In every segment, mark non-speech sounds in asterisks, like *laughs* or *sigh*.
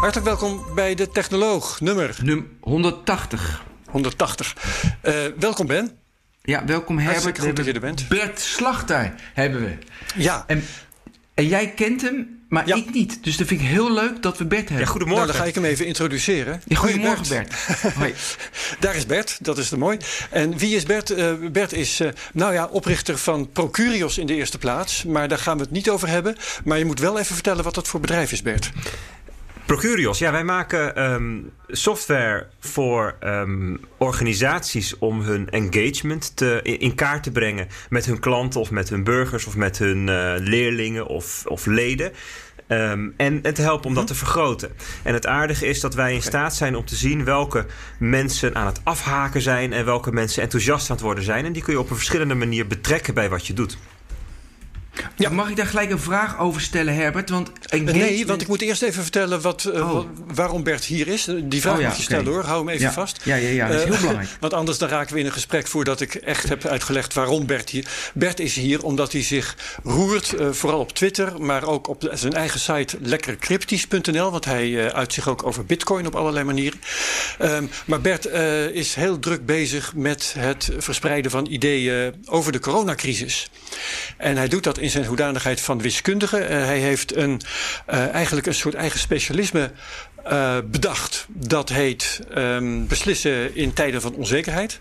Hartelijk welkom bij de Technoloog, nummer Num 180. 180. Uh, welkom Ben. Ja, welkom Herbert. Hartstikke goed dat je er bent. Bert Slachter hebben we. Ja. En, en jij kent hem, maar Ja. ik niet. Dus dat vind ik heel leuk dat we Bert hebben. Ja, goedemorgen. Nou, dan ga ik hem even introduceren. Ja, goedemorgen Bert. *laughs* Hoi. Daar is Bert, dat is te mooi. En wie is Bert? Eh, Bert is, eh, nou ja, oprichter van Procurios in de eerste plaats. Maar daar gaan we het niet over hebben. Maar je moet wel even vertellen wat dat voor bedrijf is, Bert. Procurios, ja, wij maken ehm, software voor ehm, organisaties om hun engagement te, in, kaart te brengen met hun klanten of met hun burgers of met hun eh, leerlingen of, of leden. Ehm, en, en te helpen om dat te vergroten. En het aardige is dat wij in staat zijn om te zien welke mensen aan het afhaken zijn en welke mensen enthousiast aan het worden zijn. En die kun je op een verschillende manier betrekken bij wat je doet. Ja. Mag ik daar gelijk een vraag over stellen, Herbert? Want Eh, Nee, engagement- want ik moet eerst even vertellen wat, eh, Oh. wa- waarom Bert hier is. Die vraag Oh ja, moet je stellen hoor. Hou hem even Ja. vast. Ja, ja, ja, dat is Eh, heel belangrijk. *laughs* Want anders dan raken we in een gesprek voordat ik echt heb uitgelegd waarom Bert hier. Bert is hier omdat hij zich roert, eh, vooral op Twitter, maar ook op zijn eigen site lekkercryptisch.nl. Want hij eh, uit zich ook over bitcoin op allerlei manieren. Ehm, maar Bert eh, is heel druk bezig met het verspreiden van ideeën over de coronacrisis. En hij doet dat in zijn hoedanigheid van wiskundige. Eh, hij heeft een, eh, eigenlijk een soort eigen specialisme eh, bedacht. Dat heet ehm, beslissen in tijden van onzekerheid.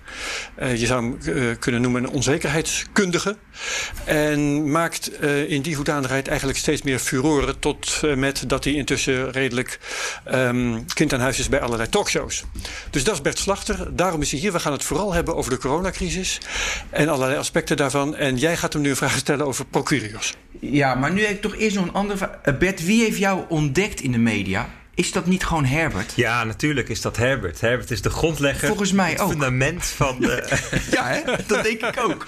Eh, je zou hem eh, kunnen noemen een onzekerheidskundige. En maakt in die hoedanigheid eigenlijk steeds meer furoren. Tot met dat hij intussen redelijk ehm, kind aan huis is bij allerlei talkshows. Dus dat is Bert Slachter. Daarom is hij hier. We gaan het vooral hebben over de coronacrisis. En allerlei aspecten daarvan. En jij gaat hem nu een vraag stellen over Procurios. Ja, maar nu heb ik toch eerst nog een andere vraag. Bert, wie heeft jou ontdekt in de media? Is dat niet gewoon Herbert? Ja, natuurlijk is dat Herbert. Herbert is de grondlegger. Volgens mij het ook. fundament van de. *laughs* Ja, hè? dat denk ik ook.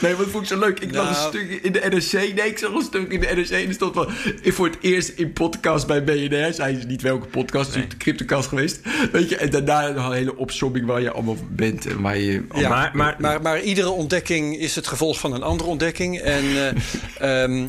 Nee, wat vond ik zo leuk. Ik las Nou. een stuk in de NRC. Nee, ik zag een stuk in de NRC. En er stond van... Voor het eerst in podcast bij BNR. Zei ze niet welke podcast. Het is de Cryptocast geweest. Weet je, en daarna een hele opsomming waar je allemaal bent. En waar je... Ja, maar, maar, Maar, maar iedere ontdekking is het gevolg van een andere ontdekking. En *laughs* eh, ehm,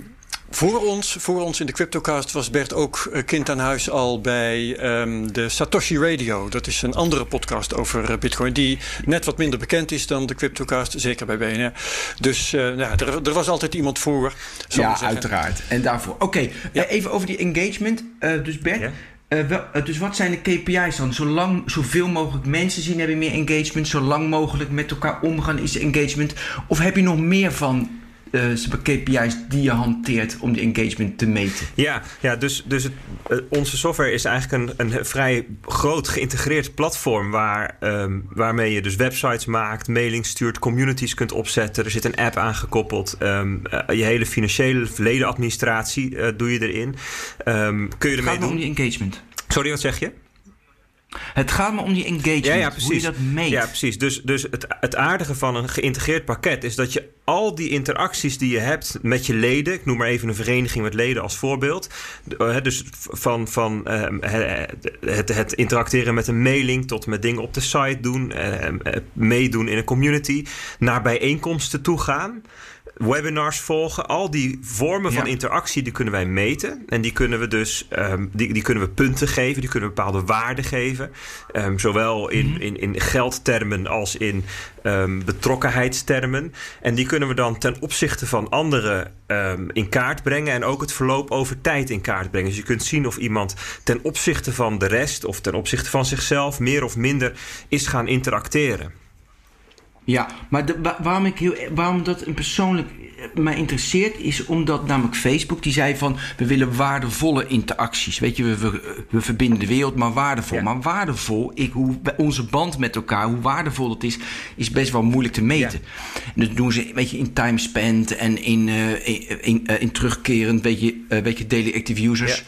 voor, ons, voor ons in de Cryptocast was Bert ook eh, kind aan huis al bij ehm, de Satoshi Radio. Dat is een andere podcast over eh, Bitcoin, die net wat minder bekend is dan de Cryptocast, zeker bij BNR. Dus eh, nou, er, er was altijd iemand voor. Ja, uiteraard. En daarvoor. Oké, Ja. even over die engagement. Eh, dus Bert, Ja. wel, dus wat zijn de KPI's dan? Zolang zoveel mogelijk mensen zien hebben meer engagement. Zolang mogelijk met elkaar omgaan is engagement. Of heb je nog meer van eh, zeg maar, KPI's die je hanteert om die engagement te meten? Ja, ja dus, dus het, eh, onze software is eigenlijk een, een vrij groot geïntegreerd platform waar, ehm, waarmee je dus websites maakt, mailings stuurt, communities kunt opzetten. Er zit een app aangekoppeld. ehm, eh, je hele financiële ledenadministratie eh, doe je erin. Ehm, kun je ermee gaat me om doen? die engagement. Sorry, wat zeg je? Het gaat me om die engagement. Ja, ja, precies. Hoe je dat meet. Ja, precies. Dus, dus het, het aardige van een geïntegreerd pakket is dat je al die interacties die je hebt met je leden, ik noem maar even een vereniging met leden als voorbeeld, eh, dus van, van ehm, he- het, het interacteren met een mailing tot met dingen op de site doen, ehm, eh, meedoen in een community, naar bijeenkomsten toe gaan. Webinars volgen, al die vormen van Ja. interactie die kunnen wij meten. En die kunnen we dus ehm, die, die kunnen we punten geven, die kunnen we bepaalde waarden geven. Ehm, zowel in, Mhm. in, in geldtermen als in ehm, betrokkenheidstermen. En die kunnen we dan ten opzichte van anderen in kaart brengen. En ook het verloop over tijd in kaart brengen. Dus je kunt zien of iemand ten opzichte van de rest of ten opzichte van zichzelf meer of minder is gaan interacteren. Ja, maar de- wa- waarom, ik heel, waarom dat een persoonlijk mij interesseert is omdat namelijk Facebook die zei van we willen waardevolle interacties. Weet je, we, we, we verbinden de wereld, maar waardevol. Maar waardevol, ik, hoe, onze band met elkaar, hoe waardevol dat is, is best wel moeilijk te meten. En dat doen ze weet je, in time spent en in, uh, in, in, uh, in, terugkerend, weet je, uh, weet je, daily active users.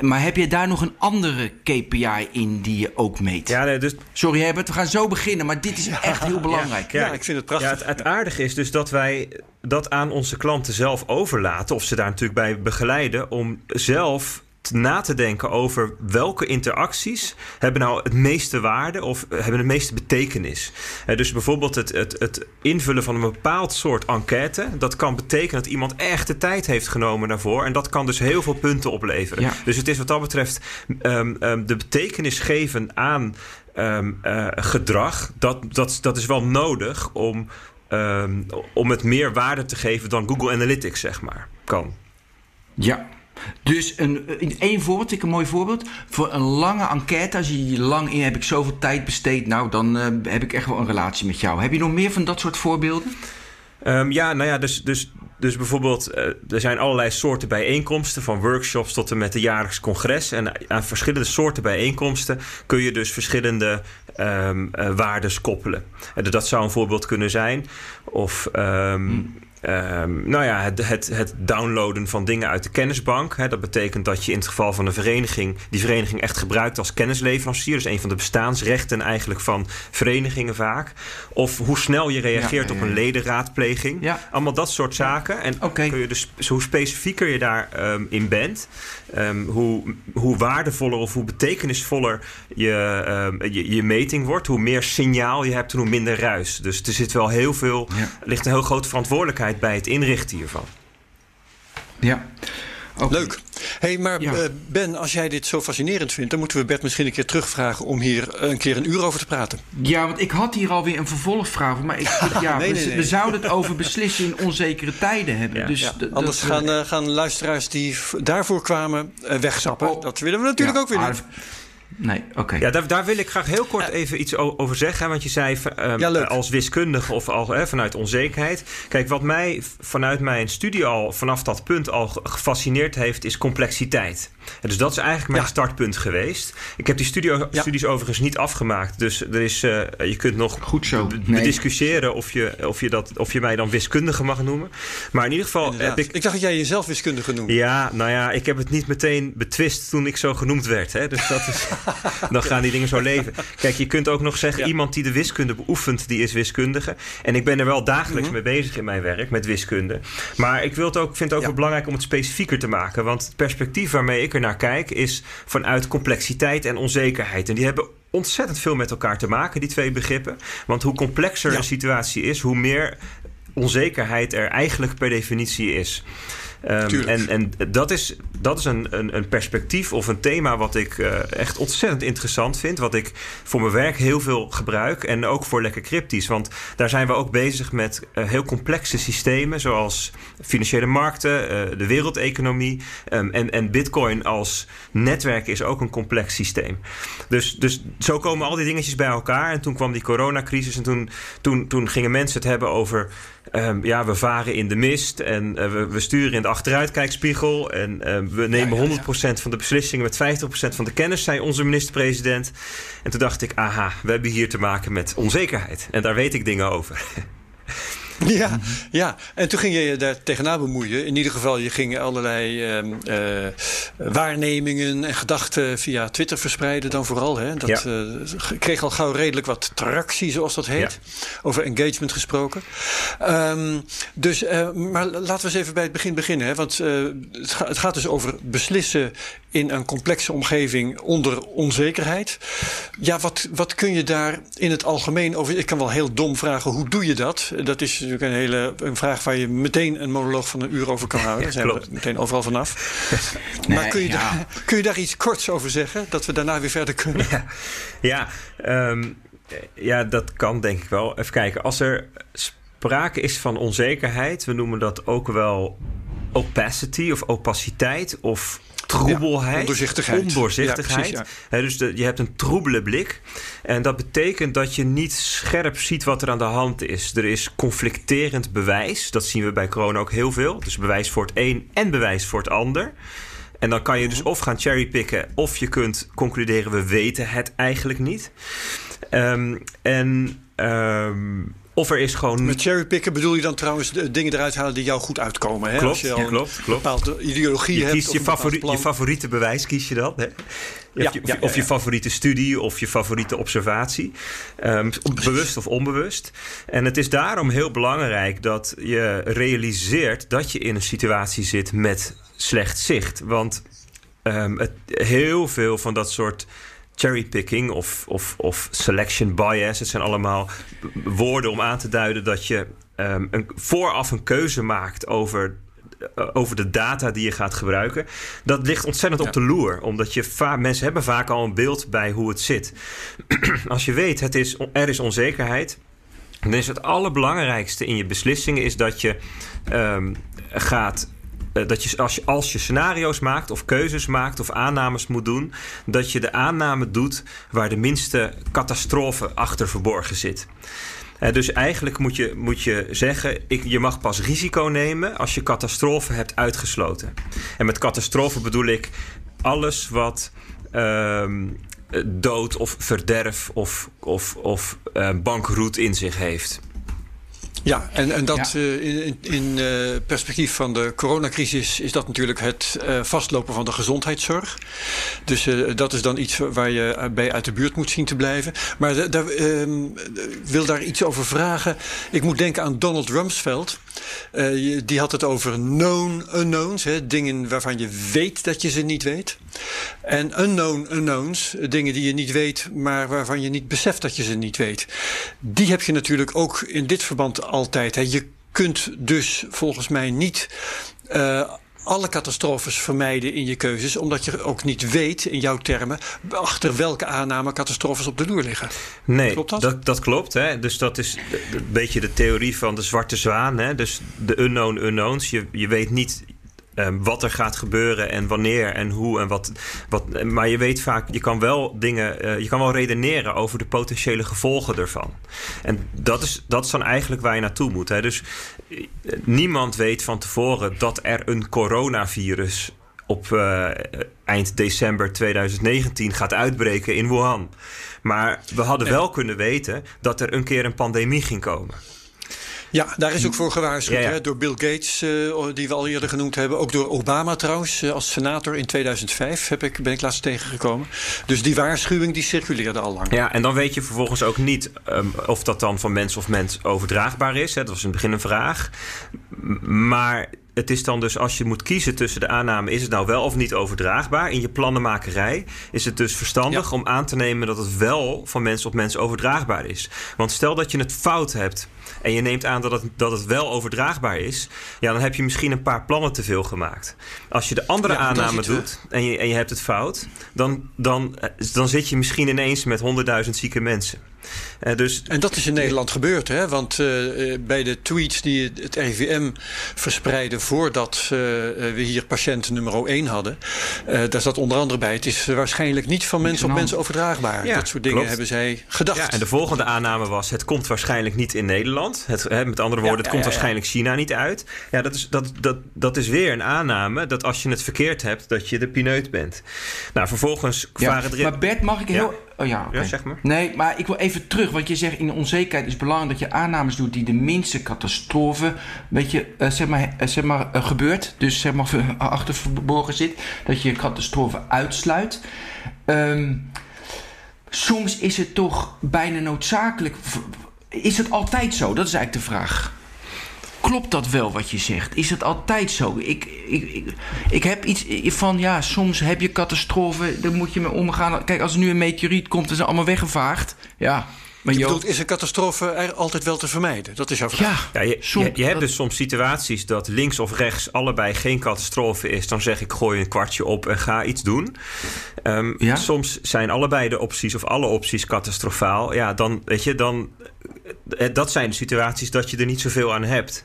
Maar heb je daar nog een andere KPI in die je ook meet? Ja, nee, dus... Sorry Herbert, we gaan zo beginnen, maar dit is echt heel belangrijk. Ja, ik vind het prachtig. Ja, het, het aardige is dus dat wij dat aan onze klanten zelf overlaten, of ze daar natuurlijk bij begeleiden, om zelf na te denken over welke interacties hebben nou het meeste waarde of hebben de meeste betekenis. dus bijvoorbeeld het, het, het invullen van een bepaald soort enquête, dat kan betekenen dat iemand echt de tijd heeft genomen daarvoor en dat kan dus heel veel punten opleveren. Ja. Dus het is wat dat betreft um, um, de betekenis geven aan um, uh, gedrag, dat, dat, dat is wel nodig om Um, om het meer waarde te geven dan Google Analytics, zeg maar, kan. Ja. Dus een, in één voorbeeld, ik een mooi voorbeeld. Voor een lange enquête, als je lang in heb ik zoveel tijd besteed, nou dan uh, heb ik echt wel een relatie met jou. Heb je nog meer van dat soort voorbeelden? Um, ja, nou ja, dus, dus, dus bijvoorbeeld, uh, er zijn allerlei soorten bijeenkomsten, van workshops tot en met de jaarlijks congres. En aan verschillende soorten bijeenkomsten kun je dus verschillende um, uh, waardes koppelen. En dat zou een voorbeeld kunnen zijn. Of um, hmm. Um, nou ja, het, het, het, downloaden van dingen uit de kennisbank. Hè, dat betekent dat je in het geval van een vereniging die vereniging echt gebruikt als kennisleverancier. Dus een van de bestaansrechten eigenlijk van verenigingen vaak. Of hoe snel je reageert ja, ja, ja. op een ledenraadpleging. Allemaal dat soort zaken. En okay. kun je dus, hoe specifieker je daarin um, in bent, um, hoe, hoe waardevoller of hoe betekenisvoller je, je, je, meting wordt, hoe meer signaal je hebt en hoe minder ruis. Dus er zit wel heel veel, ligt een heel grote verantwoordelijkheid bij het inrichten hiervan. Ja. Leuk. hey, maar ja. uh, Ben, als jij dit zo fascinerend vindt, dan moeten we Bert misschien een keer terugvragen om hier een keer een uur over te praten. Ja, want ik had hier alweer een vervolgvraag, maar ik, *laughs* ja, nee, we, nee, nee. we, zouden het over beslissen in onzekere tijden hebben. Ja, dus Anders gaan, uh, gaan luisteraars die daarvoor kwamen wegzappen. Oh. Dat willen we natuurlijk ook weer niet. Nee, oké. Okay. Ja, daar, daar, wil ik graag heel kort even iets over zeggen. Want je zei um, ja, als wiskundige of al, hè, vanuit onzekerheid. Kijk, wat mij vanuit mijn studie al vanaf dat punt al gefascineerd heeft, is complexiteit. En dus dat is eigenlijk mijn ja. startpunt geweest. Ik heb die studio, ja. studies overigens niet afgemaakt. Dus er is, uh, je kunt nog goed zo nee. bediscussiëren of je, of, je dat, of je mij dan wiskundige mag noemen. Maar in ieder geval Inderdaad. heb ik. Ik dacht dat jij jezelf wiskundige noemde. Ja, nou ja, ik heb het niet meteen betwist toen ik zo genoemd werd. Hè? Dus dat is. *laughs* *laughs* dan gaan die dingen zo leven. Kijk, je kunt ook nog zeggen: ja. iemand die de wiskunde beoefent, die is wiskundige. En ik ben er wel dagelijks mm -hmm. mee bezig in mijn werk met wiskunde. Maar ik wil het ook, vind het ook wel belangrijk om het specifieker te maken. Want het perspectief waarmee ik er naar kijk, is vanuit complexiteit en onzekerheid. En die hebben ontzettend veel met elkaar te maken, die twee begrippen. Want hoe complexer een situatie is, hoe meer onzekerheid er eigenlijk per definitie is. Um, en en dat is, dat is een, een, een, perspectief of een thema wat ik uh, echt ontzettend interessant vind. Wat ik voor mijn werk heel veel gebruik. En ook voor Lekker Cryptisch. Want daar zijn we ook bezig met uh, heel complexe systemen. Zoals financiële markten, uh, de wereldeconomie. Um, en, en bitcoin als netwerk is ook een complex systeem. Dus, dus zo komen al die dingetjes bij elkaar. En toen kwam die coronacrisis. En toen, toen, toen gingen mensen het hebben over... Um, ja, we varen in de mist en we, we, sturen in de achteruitkijkspiegel. En uh, we nemen ja, ja, ja. 100% van de beslissingen met 50% van de kennis, zei onze minister-president. En toen dacht ik, aha, we hebben hier te maken met onzekerheid. En daar weet ik dingen over. *laughs* *laughs* Ja, ja, en toen ging je je daar tegenaan bemoeien. In ieder geval, je ging allerlei uh, uh, waarnemingen en gedachten via Twitter verspreiden dan vooral. Hè? Dat ja. uh, kreeg al gauw redelijk wat tractie, zoals dat heet. Ja. Over engagement gesproken. Um, dus, uh, maar laten we eens even bij het begin beginnen. Hè? Want het, ga, het gaat dus over beslissen in een complexe omgeving onder onzekerheid. Ja, wat, wat kun je daar in het algemeen over... Ik kan wel heel dom vragen, hoe doe je dat? Dat is natuurlijk een hele een vraag waar je meteen een monoloog van een uur over kan houden. Daar zijn we meteen overal vanaf. *laughs* nee, maar kun je, ja. daar, kun je daar iets korts over zeggen? Dat we daarna weer verder kunnen? Ja, ja, um, ja dat kan denk ik wel. Even kijken, als er sprake is van onzekerheid... we noemen dat ook wel opacity of opaciteit of troebelheid. ondoorzichtigheid. Ondoorzichtigheid. Ja, dus de, je hebt een troebele blik. En dat betekent dat je niet scherp ziet wat er aan de hand is. Er is conflicterend bewijs. Dat zien we bij corona ook heel veel. Dus bewijs voor het een en bewijs voor het ander. En dan kan je dus of gaan cherrypicken, of je kunt concluderen: we weten het eigenlijk niet. Um, en. Um, of er is gewoon. Met cherrypicken bedoel je dan trouwens de dingen eruit halen die jou goed uitkomen. Hè? Klopt, Als je al klopt, klopt. bepaalde ideologie je hebt. Kiest je, favori je favoriete bewijs kies je dan. Hè? Ja, of, je, ja, of je favoriete studie of je favoriete observatie. Um, bewust of onbewust. En het is daarom heel belangrijk dat je realiseert dat je in een situatie zit met slecht zicht. Want um, het, heel veel van dat soort cherrypicking of, of, of selection bias. Het zijn allemaal woorden om aan te duiden dat je um, een, vooraf een keuze maakt over over de data die je gaat gebruiken. Dat ligt ontzettend op de loer. Omdat je mensen hebben vaak al een beeld bij hoe het zit. *clears throat* Als je weet, het is, er is onzekerheid. Dan is het allerbelangrijkste in je beslissingen is dat je um, gaat eh, dat je als, je als je scenario's maakt of keuzes maakt of aannames moet doen, dat je de aanname doet waar de minste catastrofe achter verborgen zit. Uh, dus eigenlijk moet je, moet je zeggen: ik, je mag pas risico nemen als je catastrofe hebt uitgesloten. En met catastrofe bedoel ik alles wat. Uh, dood of verderf of, of, of uh, bankroet in zich heeft. Ja, en, en dat ja. uh, in, in uh, perspectief van de coronacrisis is dat natuurlijk het uh, vastlopen van de gezondheidszorg. Dus dat is dan iets waar je bij uit de buurt moet zien te blijven. Maar daar ehm, wil daar iets over vragen. Ik moet denken aan Donald Rumsfeld. Die had het over known unknowns, hè, dingen waarvan je weet dat je ze niet weet. En unknown unknowns, dingen die je niet weet, maar waarvan je niet beseft dat je ze niet weet. Die heb je natuurlijk ook in dit verband altijd. Hè. Je kunt dus volgens mij niet. Uh, alle catastrofes vermijden in je keuzes, omdat je ook niet weet, in jouw termen, achter welke aanname catastrofes op de loer liggen. Nee, klopt dat? dat? Dat, klopt. Hè? Dus dat is een beetje de theorie van de zwarte zwaan. Hè? Dus de unknown unknowns. Je, je weet niet Um, wat er gaat gebeuren en wanneer en hoe en wat. wat maar je weet vaak, je kan wel dingen, uh, je kan wel redeneren over de potentiële gevolgen ervan. En dat is, dat is dan eigenlijk waar je naartoe moet. Hè. Dus uh, niemand weet van tevoren dat er een coronavirus op uh, eind december 2019 gaat uitbreken in Wuhan. Maar we hadden wel kunnen weten dat er een keer een pandemie ging komen. Ja, daar is ook voor gewaarschuwd. Ja, ja. Hè, door Bill Gates, uh, die we al eerder genoemd hebben. Ook door Obama trouwens, uh, als senator in 2005 heb ik, ben ik laatst tegengekomen. Dus die waarschuwing die circuleerde al lang. Ja, en dan weet je vervolgens ook niet um, of dat dan van mens of mens overdraagbaar is. Hè. Dat was in het begin een vraag. Maar het is dan dus als je moet kiezen tussen de aanname... is het nou wel of niet overdraagbaar? In je plannenmakerij is het dus verstandig ja. om aan te nemen... dat het wel van mens op mens overdraagbaar is. Want stel dat je het fout hebt en je neemt aan dat het, dat het wel overdraagbaar is... ja, dan heb je misschien een paar plannen te veel gemaakt. Als je de andere ja, aanname doet en je, en je hebt het fout... Dan, dan, dan zit je misschien ineens met honderdduizend zieke mensen... Uh, dus, en dat is in Nederland gebeurd, hè? want uh, bij de tweets die het RIVM verspreidde voordat uh, we hier patiënt nummer 1 hadden, daar zat onder andere bij: het is waarschijnlijk niet van mens op mens overdraagbaar. Ja, dat soort dingen klopt. hebben zij gedacht. Ja, en de volgende aanname was: het komt waarschijnlijk niet in Nederland. Het, hè, met andere woorden, ja, het komt waarschijnlijk China niet uit. Ja, dat is, dat, dat, dat is weer een aanname dat als je het verkeerd hebt, dat je de pineut bent. Nou, vervolgens waren er. Maar Bert, mag ik heel. Oh ja, okay. ja, zeg maar. Nee, maar ik wil even terug. Want je zegt in onzekerheid is belangrijk dat je aannames doet die de minste catastrofe, weet je, uh, zeg maar, uh, zeg maar uh, gebeurt. Dus zeg maar *laughs* achter verborgen zit. Dat je catastrofe uitsluit. Um, soms is het toch bijna noodzakelijk. Is het altijd zo? Dat is eigenlijk de vraag klopt dat wel wat je zegt? Is het altijd zo? Ik, ik, ik, heb iets van, ja, soms heb je catastrofen, daar moet je mee omgaan. Kijk, als er nu een meteoriet komt en ze allemaal weggevaagd, ja. Maar je bedoelt, is een catastrofe er altijd wel te vermijden? Dat is jouw vraag. Ja, ja je, soms, je, je, hebt dus soms situaties dat links of rechts allebei geen catastrofe is. Dan zeg ik, gooi een kwartje op en ga iets doen. Um, ja? Soms zijn allebei de opties of alle opties catastrofaal. Ja, dan, weet je, dan dat zijn de situaties dat je er niet zoveel aan hebt.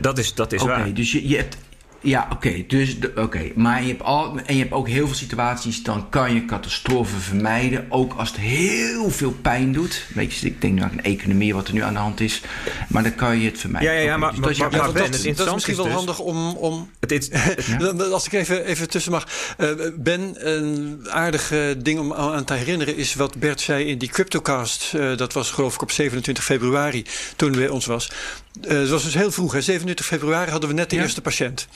Dat is, dat is okay, waar. Dus je, je hebt Ja, oké. dus oké. Maar je hebt, al, en je hebt ook heel veel situaties, dan kan je catastrofen vermijden. Ook als het heel veel pijn doet. Weet je, ik denk nu aan een economie wat er nu aan de hand is. Maar dan kan je het vermijden. Ja, ja, ja, maar- dus dat is maar- dat, Ben, het dat is misschien is wel dus- handig om, om Het is, *laughs* Als ik even, even tussen mag. Eh, ben, een aardige ding om aan te herinneren is wat Bert zei in die Cryptocast. Eh, dat was geloof ik op 27 februari toen hij bij ons was. Eh, het was dus heel vroeg. Hè? 27 februari hadden we net de Ja. eerste patiënt.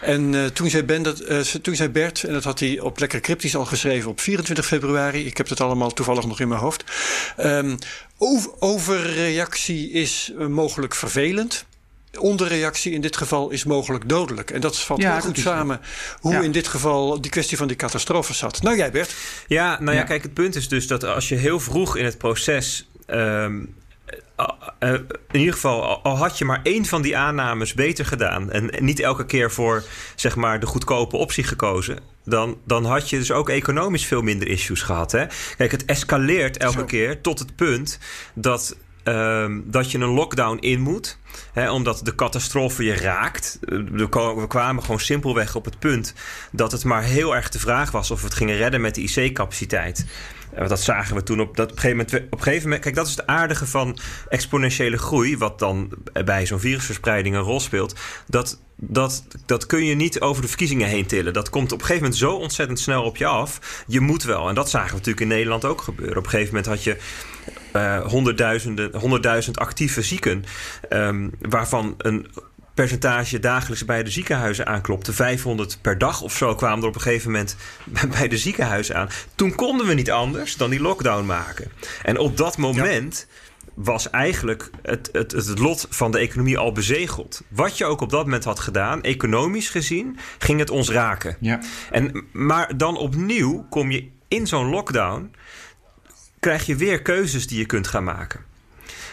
En eh, toen, zei ben dat, eh, toen zei Bert, en dat had hij op Lekker Cryptisch al geschreven op 24 februari. Ik heb het allemaal toevallig nog in mijn hoofd. Ehm, over, overreactie is eh, mogelijk vervelend. Onderreactie in dit geval is mogelijk dodelijk. En dat valt Ja, heel dat goed samen hoe Ja. in dit geval die kwestie van die catastrofe zat. Nou jij Bert. Ja, nou ja, Ja. kijk, het punt is dus dat als je heel vroeg in het proces. ehm, eh, eh, in ieder geval, al- had je maar één van die aannames beter gedaan. en niet elke keer voor zeg maar, de goedkope optie gekozen. Dan, dan had je dus ook economisch veel minder issues gehad. Hè? Kijk, het escaleert elke Zo. keer tot het punt dat. Ehm, dat je een lockdown in moet. Hè, omdat de catastrofe je raakt. Eh, We kwamen gewoon simpelweg op het punt dat het maar heel erg de vraag was of we het gingen redden met de IC-capaciteit. Dat zagen we toen op, dat op, gegeven moment. Kijk, dat is het aardige van exponentiële groei, wat dan bij zo'n virusverspreiding een rol speelt. Dat, dat, dat kun je niet over de verkiezingen heen tillen. Dat komt op een gegeven moment zo ontzettend snel op je af. Je moet wel. En dat zagen we natuurlijk in Nederland ook gebeuren. Op een gegeven moment had je honderdduizenden, honderdduizend actieve zieken, ehm, waarvan een percentage dagelijks bij de ziekenhuizen aanklopte. 500 per dag of zo kwamen er op een gegeven moment *laughs* bij de ziekenhuizen aan. Toen konden we niet anders dan die lockdown maken. En op dat moment was eigenlijk het, het, het lot van de economie al bezegeld. Wat je ook op dat moment had gedaan, economisch gezien, ging het ons raken. Ja. En, maar dan opnieuw kom je in zo'n lockdown, krijg je weer keuzes die je kunt gaan maken.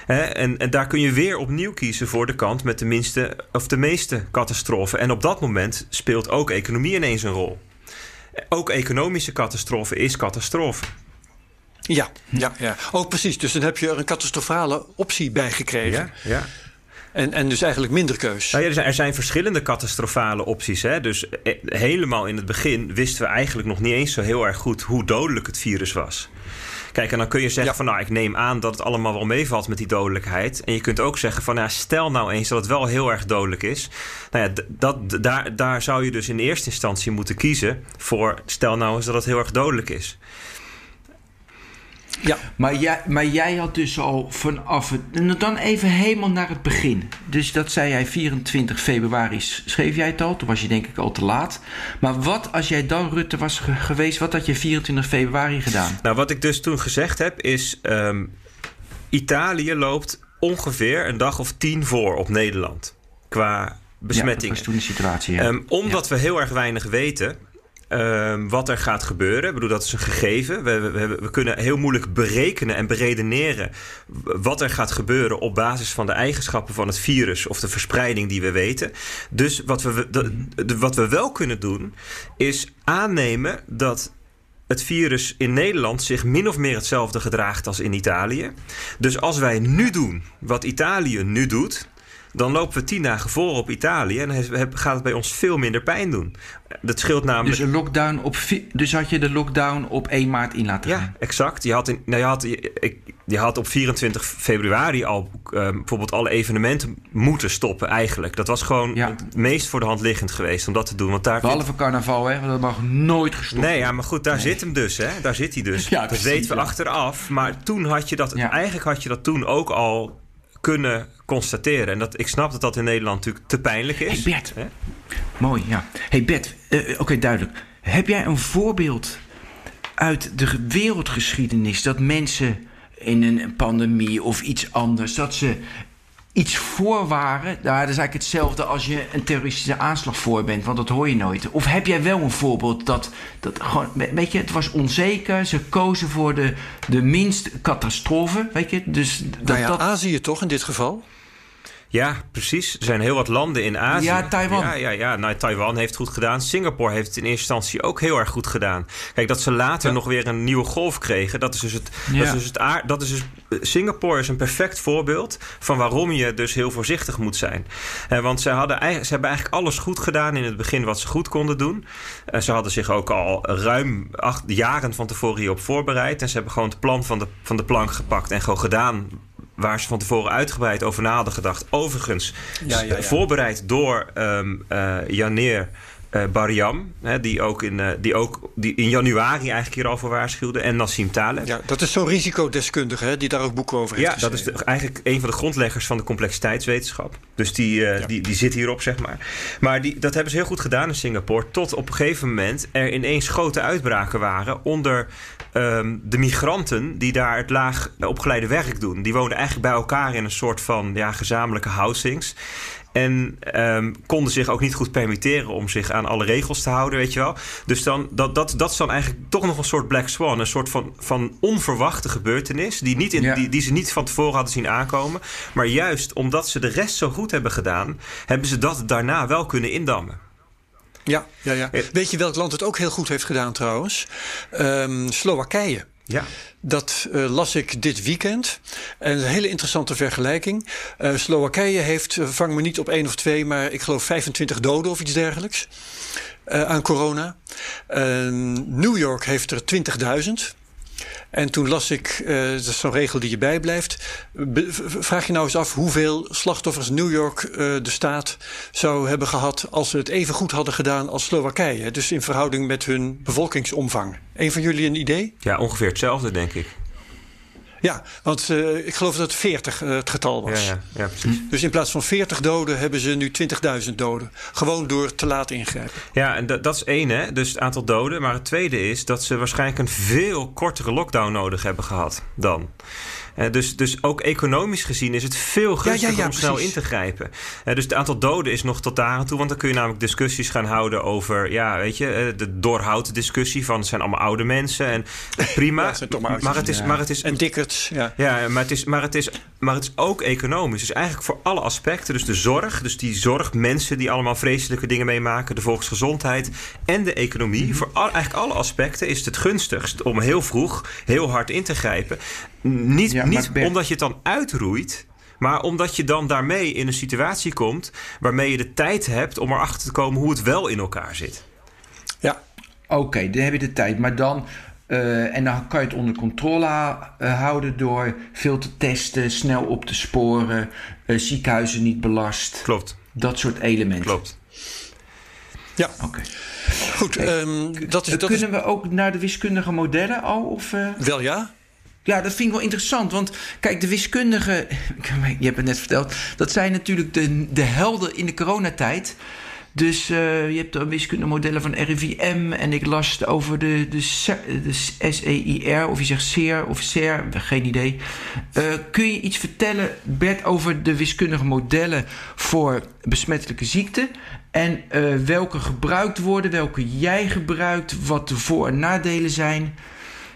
En, en daar kun je weer opnieuw kiezen voor de kant met de minste of de meeste catastrofen. En op dat moment speelt ook economie ineens een rol. Ook economische catastrofe is catastrofe. Ja, ja, ja. Oh, precies. Dus dan heb je er een catastrofale optie bij gekregen. ja. En, en dus eigenlijk minder keus. Nou ja, er, zijn, er zijn verschillende catastrofale opties. Hè? Dus eh, helemaal in het begin wisten we eigenlijk nog niet eens zo heel erg goed hoe dodelijk het virus was. Kijk, en dan kun je zeggen Ja. van nou, ik neem aan dat het allemaal wel meevalt met die dodelijkheid. En je kunt ook zeggen van ja, stel nou eens dat het wel heel erg dodelijk is. Nou ja, dat, daar, daar zou je dus in eerste instantie moeten kiezen voor stel nou eens dat het heel erg dodelijk is. Ja, Maar jij, maar jij had dus al vanaf het. en Dan even helemaal naar het begin. Dus dat zei jij 24 februari, schreef jij het al. Toen was je denk ik al te laat. Maar wat als jij dan Rutte was ge- geweest, wat had je 24 februari gedaan? Nou, wat ik dus toen gezegd heb is... ehm, Italië loopt ongeveer een dag of tien voor op Nederland. Qua Ja, dat besmettingen. was toen de situatie. Ja. Ehm, omdat we heel erg weinig weten ehm, wat er gaat gebeuren. Ik bedoel, dat is een gegeven. We, we, we, kunnen heel moeilijk berekenen en beredeneren wat er gaat gebeuren op basis van de eigenschappen van het virus of de verspreiding die we weten. Dus wat we, wat we wel kunnen doen, is aannemen dat het virus in Nederland zich min of meer hetzelfde gedraagt als in Italië. Dus als wij nu doen wat Italië nu doet, dan lopen we tien dagen voor op Italië en dan gaat het bij ons veel minder pijn doen. Dat scheelt namelijk. dus, een lockdown op, dus had je de lockdown op 1 maart in laten gaan? Ja, exact. Je had, in, nou, je, had, je, ik- je had op 24 februari al eh, bijvoorbeeld alle evenementen moeten stoppen eigenlijk. Dat was gewoon Ja. het meest voor de hand liggend geweest om dat te doen. Want daar Behalve carnaval, hè? Want dat mag nooit gestopt Nee, ja, maar goed, daar zit hem dus, hè? Daar zit hij dus. *laughs* Ja, dat weten we achteraf. Maar toen had je dat, Ja. eigenlijk had je dat toen ook al kunnen constateren. En dat, ik snap dat dat in Nederland natuurlijk te pijnlijk is. Hey, Bert. Hè? Mooi, ja. hey Bert, eh, oké, duidelijk. Heb jij een voorbeeld uit de ge- wereldgeschiedenis dat mensen in een pandemie of iets anders, dat ze iets voor waren? Nou, dat is eigenlijk hetzelfde als je een terroristische aanslag voor bent, want dat hoor je nooit. Of heb jij wel een voorbeeld dat, dat gewoon, we- weet je, het was onzeker, ze kozen voor de, de minst catastrofe, weet je? Dus dat, nou ja, dat, Azië toch in dit geval? Ja, precies. Er zijn heel wat landen in Azië. Ja, Taiwan. Ja, ja, ja. Nou, Taiwan heeft goed gedaan. Singapore heeft het in eerste instantie ook heel erg goed gedaan. Kijk, dat ze later Ja. nog weer een nieuwe golf kregen, dat is dus het, Ja. dat is dus het, aard, dat is dus Singapore is een perfect voorbeeld van waarom je dus heel voorzichtig moet zijn. Uh, want ze, hadden, ze hebben eigenlijk alles goed gedaan in het begin wat ze goed konden doen. Uh, ze hadden zich ook al ruim acht jaren van tevoren hierop voorbereid. En ze hebben gewoon het plan van de, van de plank gepakt en gewoon gedaan waar ze van tevoren uitgebreid over na hadden gedacht. Overigens, ja, ja, ja. voorbereid door um, uh, Janeer uh, Bariam, hè, die, ook in, uh, die ook die in januari eigenlijk hierover waarschuwde. En Nassim Taleb. Ja, dat is zo'n risicodeskundige hè, die daar ook boeken over heeft Ja, dat is de, eigenlijk een van de grondleggers van de complexiteitswetenschap. Dus die, uh, die, die zit hierop, zeg maar. Maar die, dat hebben ze heel goed gedaan in Singapore. Tot op een gegeven moment er ineens grote uitbraken waren onder um, de migranten die daar het laag opgeleide werk doen. Die woonden eigenlijk bij elkaar in een soort van ja, gezamenlijke housings. En um, konden zich ook niet goed permitteren om zich aan alle regels te houden, weet je wel. Dus dan, dat, dat, dat is dan eigenlijk toch nog een soort Black Swan. Een soort van, van onverwachte gebeurtenis. Die, niet in, ja. die, die ze niet van tevoren hadden zien aankomen. Maar juist omdat ze de rest zo goed hebben gedaan, hebben ze dat daarna wel kunnen indammen. Ja, ja, ja. Weet je welk land het ook heel goed heeft gedaan trouwens? Um, Slowakije. Ja. Dat uh, las ik dit weekend. En een hele interessante vergelijking. Uh, Slowakije heeft, uh, vang me niet op één of twee, maar ik geloof 25 doden of iets dergelijks aan corona. New York heeft er 20.000. En toen las ik, uh, dat is zo'n regel die je bijblijft. Vraag je nou eens af hoeveel slachtoffers New York uh, de staat zou hebben gehad als ze het even goed hadden gedaan als Slowakije. Dus in verhouding met hun bevolkingsomvang. Een van jullie een idee? Ja, ongeveer hetzelfde, denk ik. Ja, want uh, ik geloof dat 40 uh, het getal was. Ja, ja, ja, precies. Dus in plaats van 40 doden hebben ze nu 20.000 doden. Gewoon door te laat ingrijpen. Ja, en dat, dat is één, hè? dus het aantal doden. Maar het tweede is dat ze waarschijnlijk een veel kortere lockdown nodig hebben gehad dan. Uh, dus, dus ook economisch gezien is het veel gunstiger ja, ja, ja, om snel in te grijpen. Uh, dus het aantal doden is nog tot daar aan toe. Want dan kun je namelijk discussies gaan houden over... ja, weet je, uh, de doorhoud discussie van... het zijn allemaal oude mensen en prima. *laughs* het maar, het is, maar het is... En ja. Ja, maar het, is, maar, het is, maar het is ook economisch. Dus eigenlijk voor alle aspecten. Dus de zorg, dus die zorg, mensen die allemaal vreselijke dingen meemaken... de volksgezondheid en de economie. Mm -hmm. Voor al, eigenlijk alle aspecten is het het gunstigst... om heel vroeg heel hard in te grijpen. Niet, ja, niet omdat je het dan uitroeit, maar omdat je dan daarmee in een situatie komt waarmee je de tijd hebt om erachter te komen hoe het wel in elkaar zit. Ja. Oké, okay, dan heb je de tijd. Maar dan. Uh, en dan kan je het onder controle uh, houden door veel te testen, snel op te sporen, uh, ziekenhuizen niet belast. Klopt. Dat soort elementen. Klopt. Ja. Oké. Okay. Goed, hey, um, dat is. Dat kunnen is... we ook naar de wiskundige modellen al? Of, Wel ja. Ja, dat vind ik wel interessant. Want kijk, de wiskundigen, *laughs* je hebt het net verteld, dat zijn natuurlijk de, de helden in de coronatijd. Dus uh, je hebt de wiskundige modellen van RIVM en ik las over de, de, SEIR, of je zegt SER of SER, geen idee. Uh, kun je iets vertellen, Bert, over de wiskundige modellen voor besmettelijke ziekten? En uh, welke gebruikt worden, welke jij gebruikt, wat de voor- en nadelen zijn?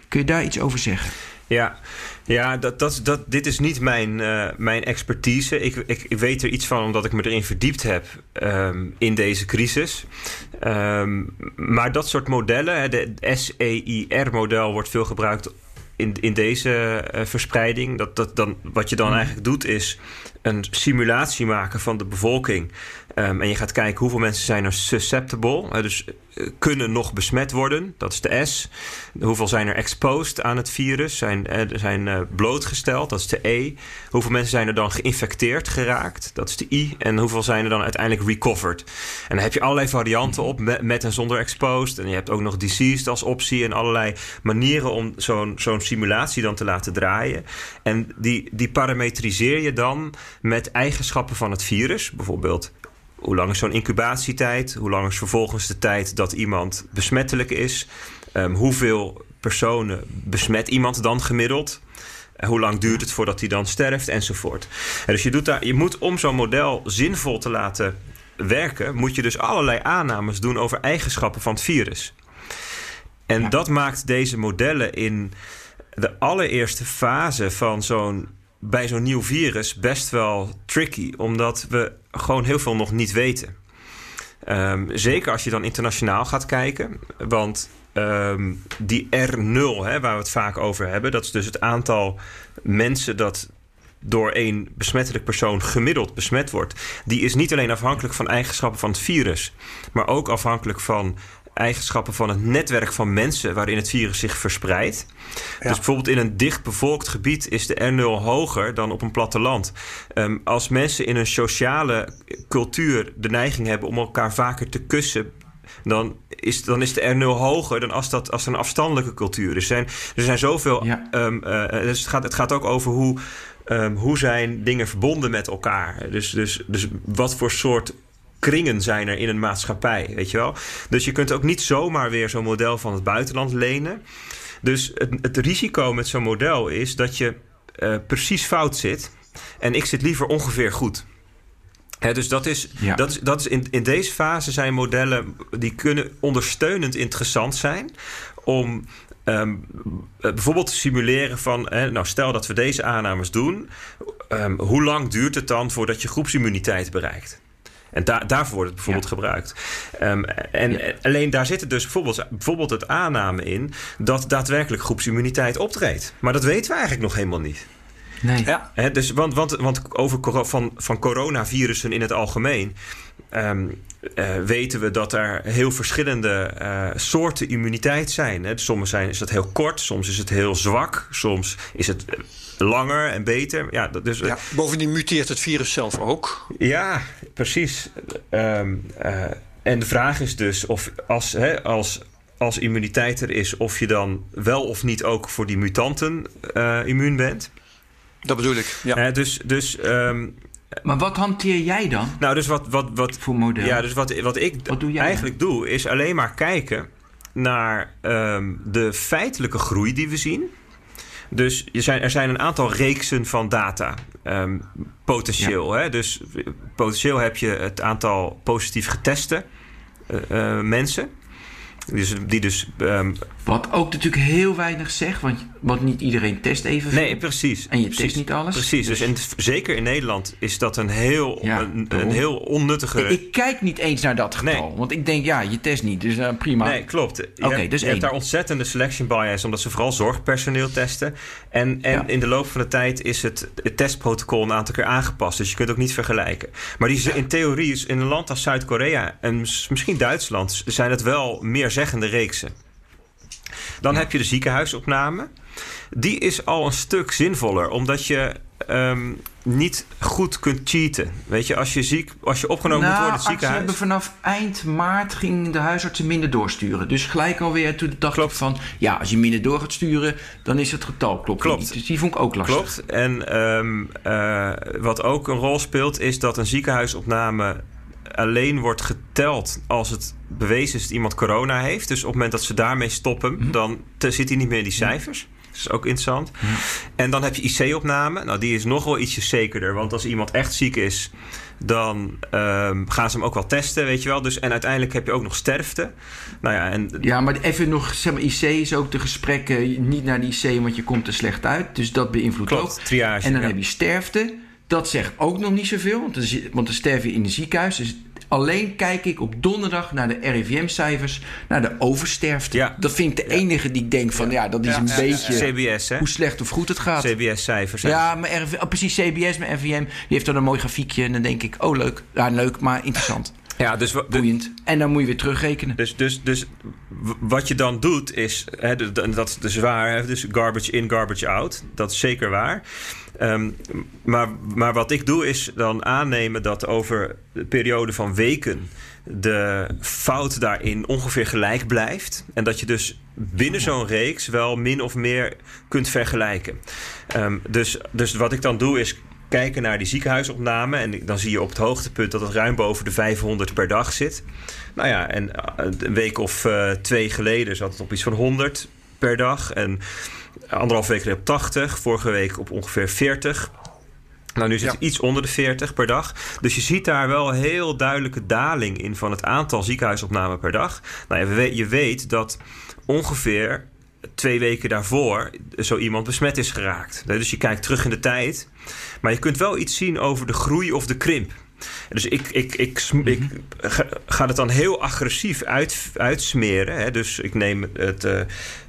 Kun je daar iets over zeggen? Ja, ja dat, dat, dat, dit is niet mijn, uh, mijn expertise. Ik, ik, ik, weet er iets van omdat ik me erin verdiept heb um, in deze crisis. Um, maar dat soort modellen, de SEIR-model wordt veel gebruikt in, in deze uh, verspreiding. Dat, dat dan, wat je dan eigenlijk doet is een simulatie maken van de bevolking. Um, en je gaat kijken hoeveel mensen zijn er susceptible. Dus uh, kunnen nog besmet worden. Dat is de S. Hoeveel zijn er exposed aan het virus? Zijn, uh, zijn blootgesteld. Dat is de E. Hoeveel mensen zijn er dan geïnfecteerd geraakt? Dat is de I. En hoeveel zijn er dan uiteindelijk recovered? En dan heb je allerlei varianten op. Met, en zonder exposed. En je hebt ook nog diseased als optie. En allerlei manieren om zo'n zo'n simulatie dan te laten draaien. En die, die parametriseer je dan met eigenschappen van het virus. Bijvoorbeeld hoe lang is zo'n incubatietijd? Hoe lang is vervolgens de tijd dat iemand besmettelijk is? Um, hoeveel personen besmet iemand dan gemiddeld? Uh, hoe lang duurt het voordat hij dan sterft? Enzovoort. En dus je, doet daar, je moet om zo'n model zinvol te laten werken, moet je dus allerlei aannames doen over eigenschappen van het virus. En ja. dat maakt deze modellen in de allereerste fase van zo'n bij zo'n nieuw virus best wel tricky, omdat we gewoon heel veel nog niet weten. Um, zeker als je dan internationaal gaat kijken, want ehm, die R0, hè, waar we het vaak over hebben, dat is dus het aantal mensen dat door één besmettelijk persoon gemiddeld besmet wordt, die is niet alleen afhankelijk van eigenschappen van het virus, maar ook afhankelijk van eigenschappen van het netwerk van mensen waarin het virus zich verspreidt. Dus bijvoorbeeld in een dicht bevolkt gebied is de R0 hoger dan op een platteland. Um, als mensen in een sociale cultuur de neiging hebben om elkaar vaker te kussen, dan is, dan is de R0 hoger dan als dat als een afstandelijke cultuur is. Er zijn, er zijn zoveel. Ja. Um, uh, dus het, gaat, het gaat ook over hoe. Um, hoe zijn dingen verbonden met elkaar? Dus, dus, dus wat voor soort kringen zijn er in een maatschappij, weet je wel? Dus je kunt ook niet zomaar weer zo'n model van het buitenland lenen. Dus het, het risico met zo'n model is dat je uh, precies fout zit en ik zit liever ongeveer goed. He, dus dat is, ja. dat is, dat is in, in deze fase zijn modellen die kunnen ondersteunend interessant zijn om um, bijvoorbeeld te simuleren van, nou stel dat we deze aannames doen, um, hoe lang duurt het dan voordat je groepsimmuniteit bereikt? En da daarvoor wordt het bijvoorbeeld ja. gebruikt. Um, en ja. alleen daar zit dus bijvoorbeeld, bijvoorbeeld het aanname in dat daadwerkelijk groepsimmuniteit optreedt. Maar dat weten we eigenlijk nog helemaal niet. Nee. Ja. He, dus, want, want, want over van, van coronavirussen in het algemeen. Um, uh, weten we dat er heel verschillende uh, soorten immuniteit zijn. Hè. Soms zijn, is dat heel kort, soms is het heel zwak, soms is het langer en beter. Ja, dat, dus, ja, bovendien muteert het virus zelf ook. Ja, precies. Um, uh, en de vraag is dus of als, hè, als, als immuniteit er is, of je dan wel of niet ook voor die mutanten immuun bent. Dat bedoel ik. Ja. Dus, dus um, maar wat hanteer jij dan? Nou, dus wat, wat, wat voor model? Ja, dus wat, wat ik wat doe jij eigenlijk dan? doe, is alleen maar kijken naar um, de feitelijke groei die we zien. Dus er zijn, er zijn een aantal reeksen van data. Um, potentieel. Ja. Hè? Dus potentieel heb je het aantal positief geteste uh, uh, mensen. Dus, die dus, um, wat ook natuurlijk heel weinig zegt, want, want niet iedereen test even. Nee, precies. En je precies, test niet alles. Precies. Dus, dus zeker in Nederland is dat een heel, ja, een, een, heel onnuttige. Ik, ik, kijk niet eens naar dat getal. Nee. Want ik denk, ja, je test niet, dus uh, prima. Nee, klopt. Oké, okay, dus je hebt daar ontzettende selection bias, omdat ze vooral zorgpersoneel testen. En, en ja. in de loop van de tijd is het, het testprotocol een aantal keer aangepast. Dus je kunt ook niet vergelijken. Maar die, in theorie, is in een land als Zuid-Korea en misschien Duitsland, zijn het wel meerzeggende reeksen. Dan heb je de ziekenhuisopname. Die is al een stuk zinvoller, omdat je um, niet goed kunt cheaten. Weet je, als je, ziek, als je opgenomen nou, moet worden in het ziekenhuis... hebben vanaf eind maart gingen de huisartsen minder doorsturen. Dus gelijk alweer toen dacht klopt. ik van... ja, als je minder door gaat sturen, dan is het getal klopt, klopt. niet. Dus die vond ik ook lastig. Klopt. En um, uh, wat ook een rol speelt, is dat een ziekenhuisopname alleen wordt geteld als het bewezen is dat iemand corona heeft. Dus op het moment dat ze daarmee stoppen, mm -hmm. dan zit hij niet meer in die cijfers. Dat is ook interessant. Mhm. En dan heb je IC-opname. Nou, die is nog wel ietsje zekerder. Want als iemand echt ziek is, dan um, gaan ze hem ook wel testen, weet je wel. Dus, en uiteindelijk heb je ook nog sterfte. Nou ja, en... ja maar even nog, zeg maar, IC is ook de gesprekken niet naar de IC, want je komt er slecht uit. Dus dat beïnvloedt Klopt, ook. Triage, en dan ja. heb je sterfte. Dat zegt ook nog niet zoveel, want dan, want dan sterf je in een ziekenhuis. Dus alleen kijk ik op donderdag naar de RIVM-cijfers, naar de oversterfte. Ja. Dat vind ik de enige die ik denk van, ja, dat is een beetje CBS, hè? hoe slecht of goed het gaat. CBS-cijfers. Ja, maar RV, oh, precies, CBS, maar RIVM, die heeft dan een mooi grafiekje. En dan denk ik, oh leuk, ja, leuk, maar interessant. *laughs* Ja, dus boeiend. En dan moet je weer terugrekenen. Dus, dus, dus wat je dan doet is, hè, dat is dus waar, hè, dus garbage in, garbage out. Dat is zeker waar. Um, maar, maar wat ik doe is dan aannemen dat over de periode van weken de fout daarin ongeveer gelijk blijft. En dat je dus binnen zo'n reeks wel min of meer kunt vergelijken. Um, dus, dus wat ik dan doe is kijken naar die ziekenhuisopname. En dan zie je op het hoogtepunt dat het ruim boven de 500 per dag zit. Nou ja, en een week of uh, twee geleden zat het op iets van 100 per dag. En anderhalf week op 80. Vorige week op ongeveer 40. Nou, nu zit het ja. iets onder de 40 per dag. Dus je ziet daar wel een heel duidelijke daling in van het aantal ziekenhuisopnamen per dag. Nou, je weet dat ongeveer twee weken daarvoor zo iemand besmet is geraakt. Dus je kijkt terug in de tijd. Maar je kunt wel iets zien over de groei of de krimp. Dus ik, ik, ik, ik ga het dan heel agressief uit, uitsmeren. Hè? Dus ik neem het uh,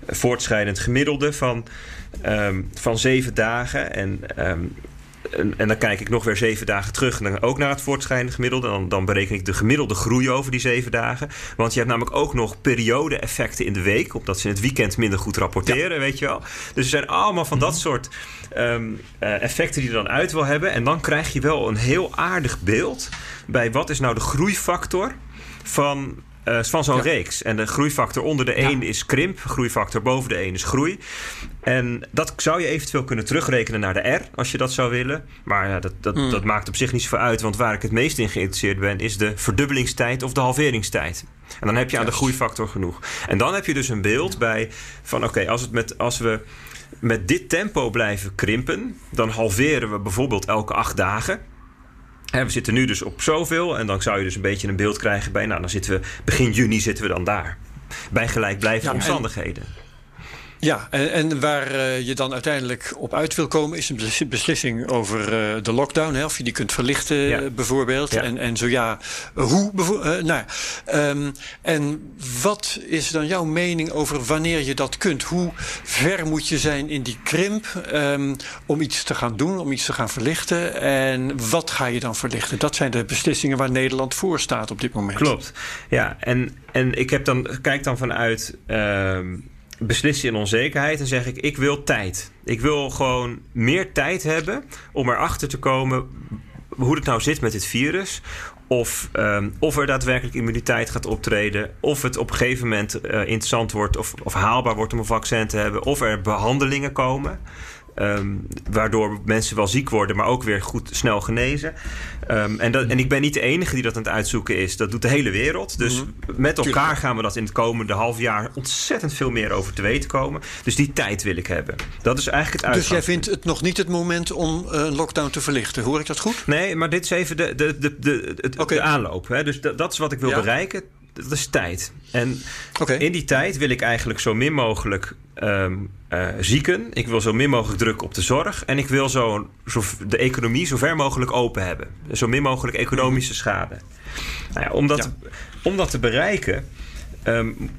voortschrijdend gemiddelde van, um, van zeven dagen. En um, en, dan kijk ik nog weer zeven dagen terug. En dan ook naar het voortschrijdende gemiddelde. Dan, dan bereken ik de gemiddelde groei over die zeven dagen. Want je hebt namelijk ook nog periode-effecten in de week. Omdat ze in het weekend minder goed rapporteren, weet je wel. Dus er zijn allemaal van dat mhm. soort um, effecten die je dan uit wil hebben. En dan krijg je wel een heel aardig beeld bij wat is nou de groeifactor van uh, van zo'n reeks. En de groeifactor onder de 1 is krimp, groeifactor boven de 1 is groei. En dat zou je eventueel kunnen terugrekenen naar de R, als je dat zou willen. Maar ja, dat, dat, hmm. dat maakt op zich niet zoveel uit, want waar ik het meest in geïnteresseerd ben, is de verdubbelingstijd of de halveringstijd. En dan heb je aan de groeifactor genoeg. En dan heb je dus een beeld bij van oké, als, het met, als we met dit tempo blijven krimpen, dan halveren we bijvoorbeeld elke acht dagen we zitten nu dus op zoveel. En dan zou je dus een beetje een beeld krijgen bij... nou, dan zitten we begin juni zitten we dan daar. Bij gelijkblijvende ja, omstandigheden. Ja, en, en waar uh, je dan uiteindelijk op uit wil komen, is een beslissing over uh, de lockdown. Hè, of je die kunt verlichten, ja. bijvoorbeeld. Ja. En, en zo ja, hoe? Nou, um, en wat is dan jouw mening over wanneer je dat kunt? Hoe ver moet je zijn in die krimp um, om iets te gaan doen, om iets te gaan verlichten? En wat ga je dan verlichten? Dat zijn de beslissingen waar Nederland voor staat op dit moment. Klopt. Ja, en, en ik heb dan, kijk dan vanuit. Uh, beslissen in onzekerheid en zeg ik: ik wil tijd. Ik wil gewoon meer tijd hebben om erachter te komen hoe het nou zit met dit virus. Of, um, of er daadwerkelijk immuniteit gaat optreden. Of het op een gegeven moment uh, interessant wordt of, of haalbaar wordt om een vaccin te hebben. Of er behandelingen komen. Um, waardoor mensen wel ziek worden, maar ook weer goed snel genezen. Um, en, dat, en ik ben niet de enige die dat aan het uitzoeken is. Dat doet de hele wereld. Dus mm -hmm. met elkaar gaan we dat in het komende half jaar ontzettend veel meer over te weten komen. Dus die tijd wil ik hebben. Dat is eigenlijk het Dus jij vindt het nog niet het moment om uh, een lockdown te verlichten? Hoor ik dat goed? Nee, maar dit is even de, de, de, de, de, okay. de aanloop. Hè? Dus dat is wat ik wil ja. bereiken dat is tijd. En okay. in die tijd wil ik eigenlijk zo min mogelijk um, uh, zieken. Ik wil zo min mogelijk druk op de zorg. En ik wil zo, zo, de economie zo ver mogelijk open hebben. Zo min mogelijk economische schade. Nou ja, om, dat, ja. om dat te bereiken, um,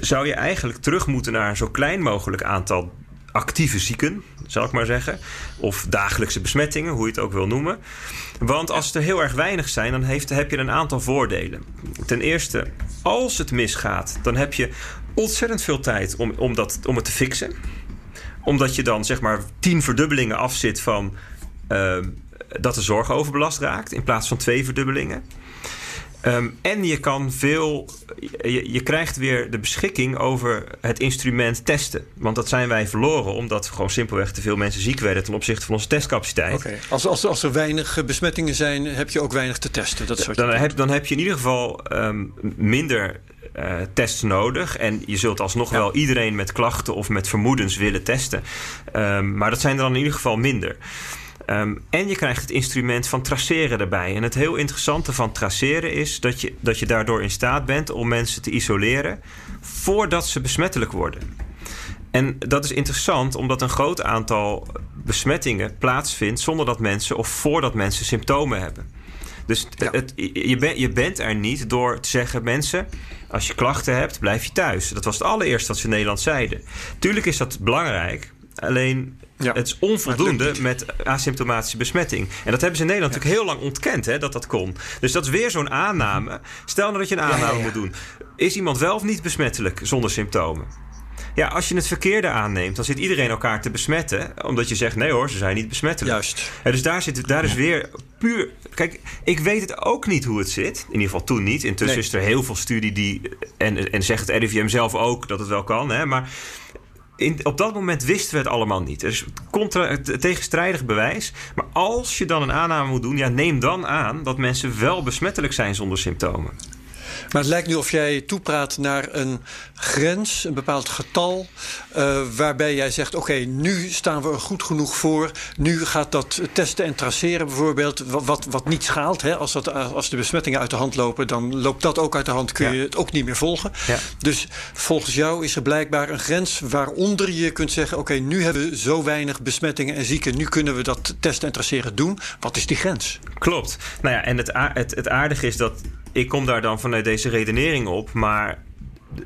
zou je eigenlijk terug moeten naar een zo klein mogelijk aantal actieve zieken, zal ik maar zeggen. Of dagelijkse besmettingen, hoe je het ook wil noemen. Want als er heel erg weinig zijn, dan heeft, heb je een aantal voordelen. Ten eerste, als het misgaat, dan heb je ontzettend veel tijd om, om, dat, om het te fixen. Omdat je dan zeg maar tien verdubbelingen afzit van uh, dat de zorg overbelast raakt, in plaats van twee verdubbelingen. Um, en je kan veel. Je, je, krijgt weer de beschikking over het instrument testen. Want dat zijn wij verloren, omdat gewoon simpelweg te veel mensen ziek werden ten opzichte van onze testcapaciteit. Okay. als, als, als er weinig besmettingen zijn, heb je ook weinig te testen. Dat soort dan, heb, dan heb je in ieder geval um, minder uh, tests nodig. En je zult alsnog ja. wel iedereen met klachten of met vermoedens willen testen. Um, maar dat zijn er dan in ieder geval minder. Um, en je krijgt het instrument van traceren erbij. En het heel interessante van traceren is dat je, dat je daardoor in staat bent om mensen te isoleren voordat ze besmettelijk worden. En dat is interessant omdat een groot aantal besmettingen plaatsvindt zonder dat mensen of voordat mensen symptomen hebben. Dus ja. het, je, ben, je bent er niet door te zeggen: mensen, als je klachten hebt, blijf je thuis. Dat was het allereerste wat ze in Nederland zeiden. Tuurlijk is dat belangrijk. Alleen ja. het is onvoldoende het met asymptomatische besmetting. En dat hebben ze in Nederland ja. natuurlijk heel lang ontkend hè, dat dat kon. Dus dat is weer zo'n aanname. Stel nou dat je een aanname moet doen. Is iemand wel of niet besmettelijk zonder symptomen? Ja, als je het verkeerde aanneemt, dan zit iedereen elkaar te besmetten. Omdat je zegt, nee hoor, ze zijn niet besmettelijk. Juist. Ja, dus daar, zit, daar is weer puur... Kijk, ik weet het ook niet hoe het zit. In ieder geval toen niet. Intussen nee. is er heel veel studie die... En, en zegt het RIVM zelf ook dat het wel kan. Hè, maar in, op dat moment wisten we het allemaal niet. Dus contra, tegenstrijdig bewijs. Maar als je dan een aanname moet doen, ja, neem dan aan dat mensen wel besmettelijk zijn zonder symptomen. Maar het lijkt nu of jij toepraat naar een grens, een bepaald getal, uh, waarbij jij zegt: oké, nu staan we er goed genoeg voor. Nu gaat dat testen en traceren bijvoorbeeld, wat, wat niet schaalt. Hè? Als, dat, als de besmettingen uit de hand lopen, dan loopt dat ook uit de hand, kun je het ook niet meer volgen. Ja. Dus volgens jou is er blijkbaar een grens waaronder je kunt zeggen: oké, nu hebben we zo weinig besmettingen en zieken, nu kunnen we dat testen en traceren doen. Wat is die grens? Klopt. Nou ja, en het, het, het aardige is dat ik kom daar dan vanuit deze redenering op, maar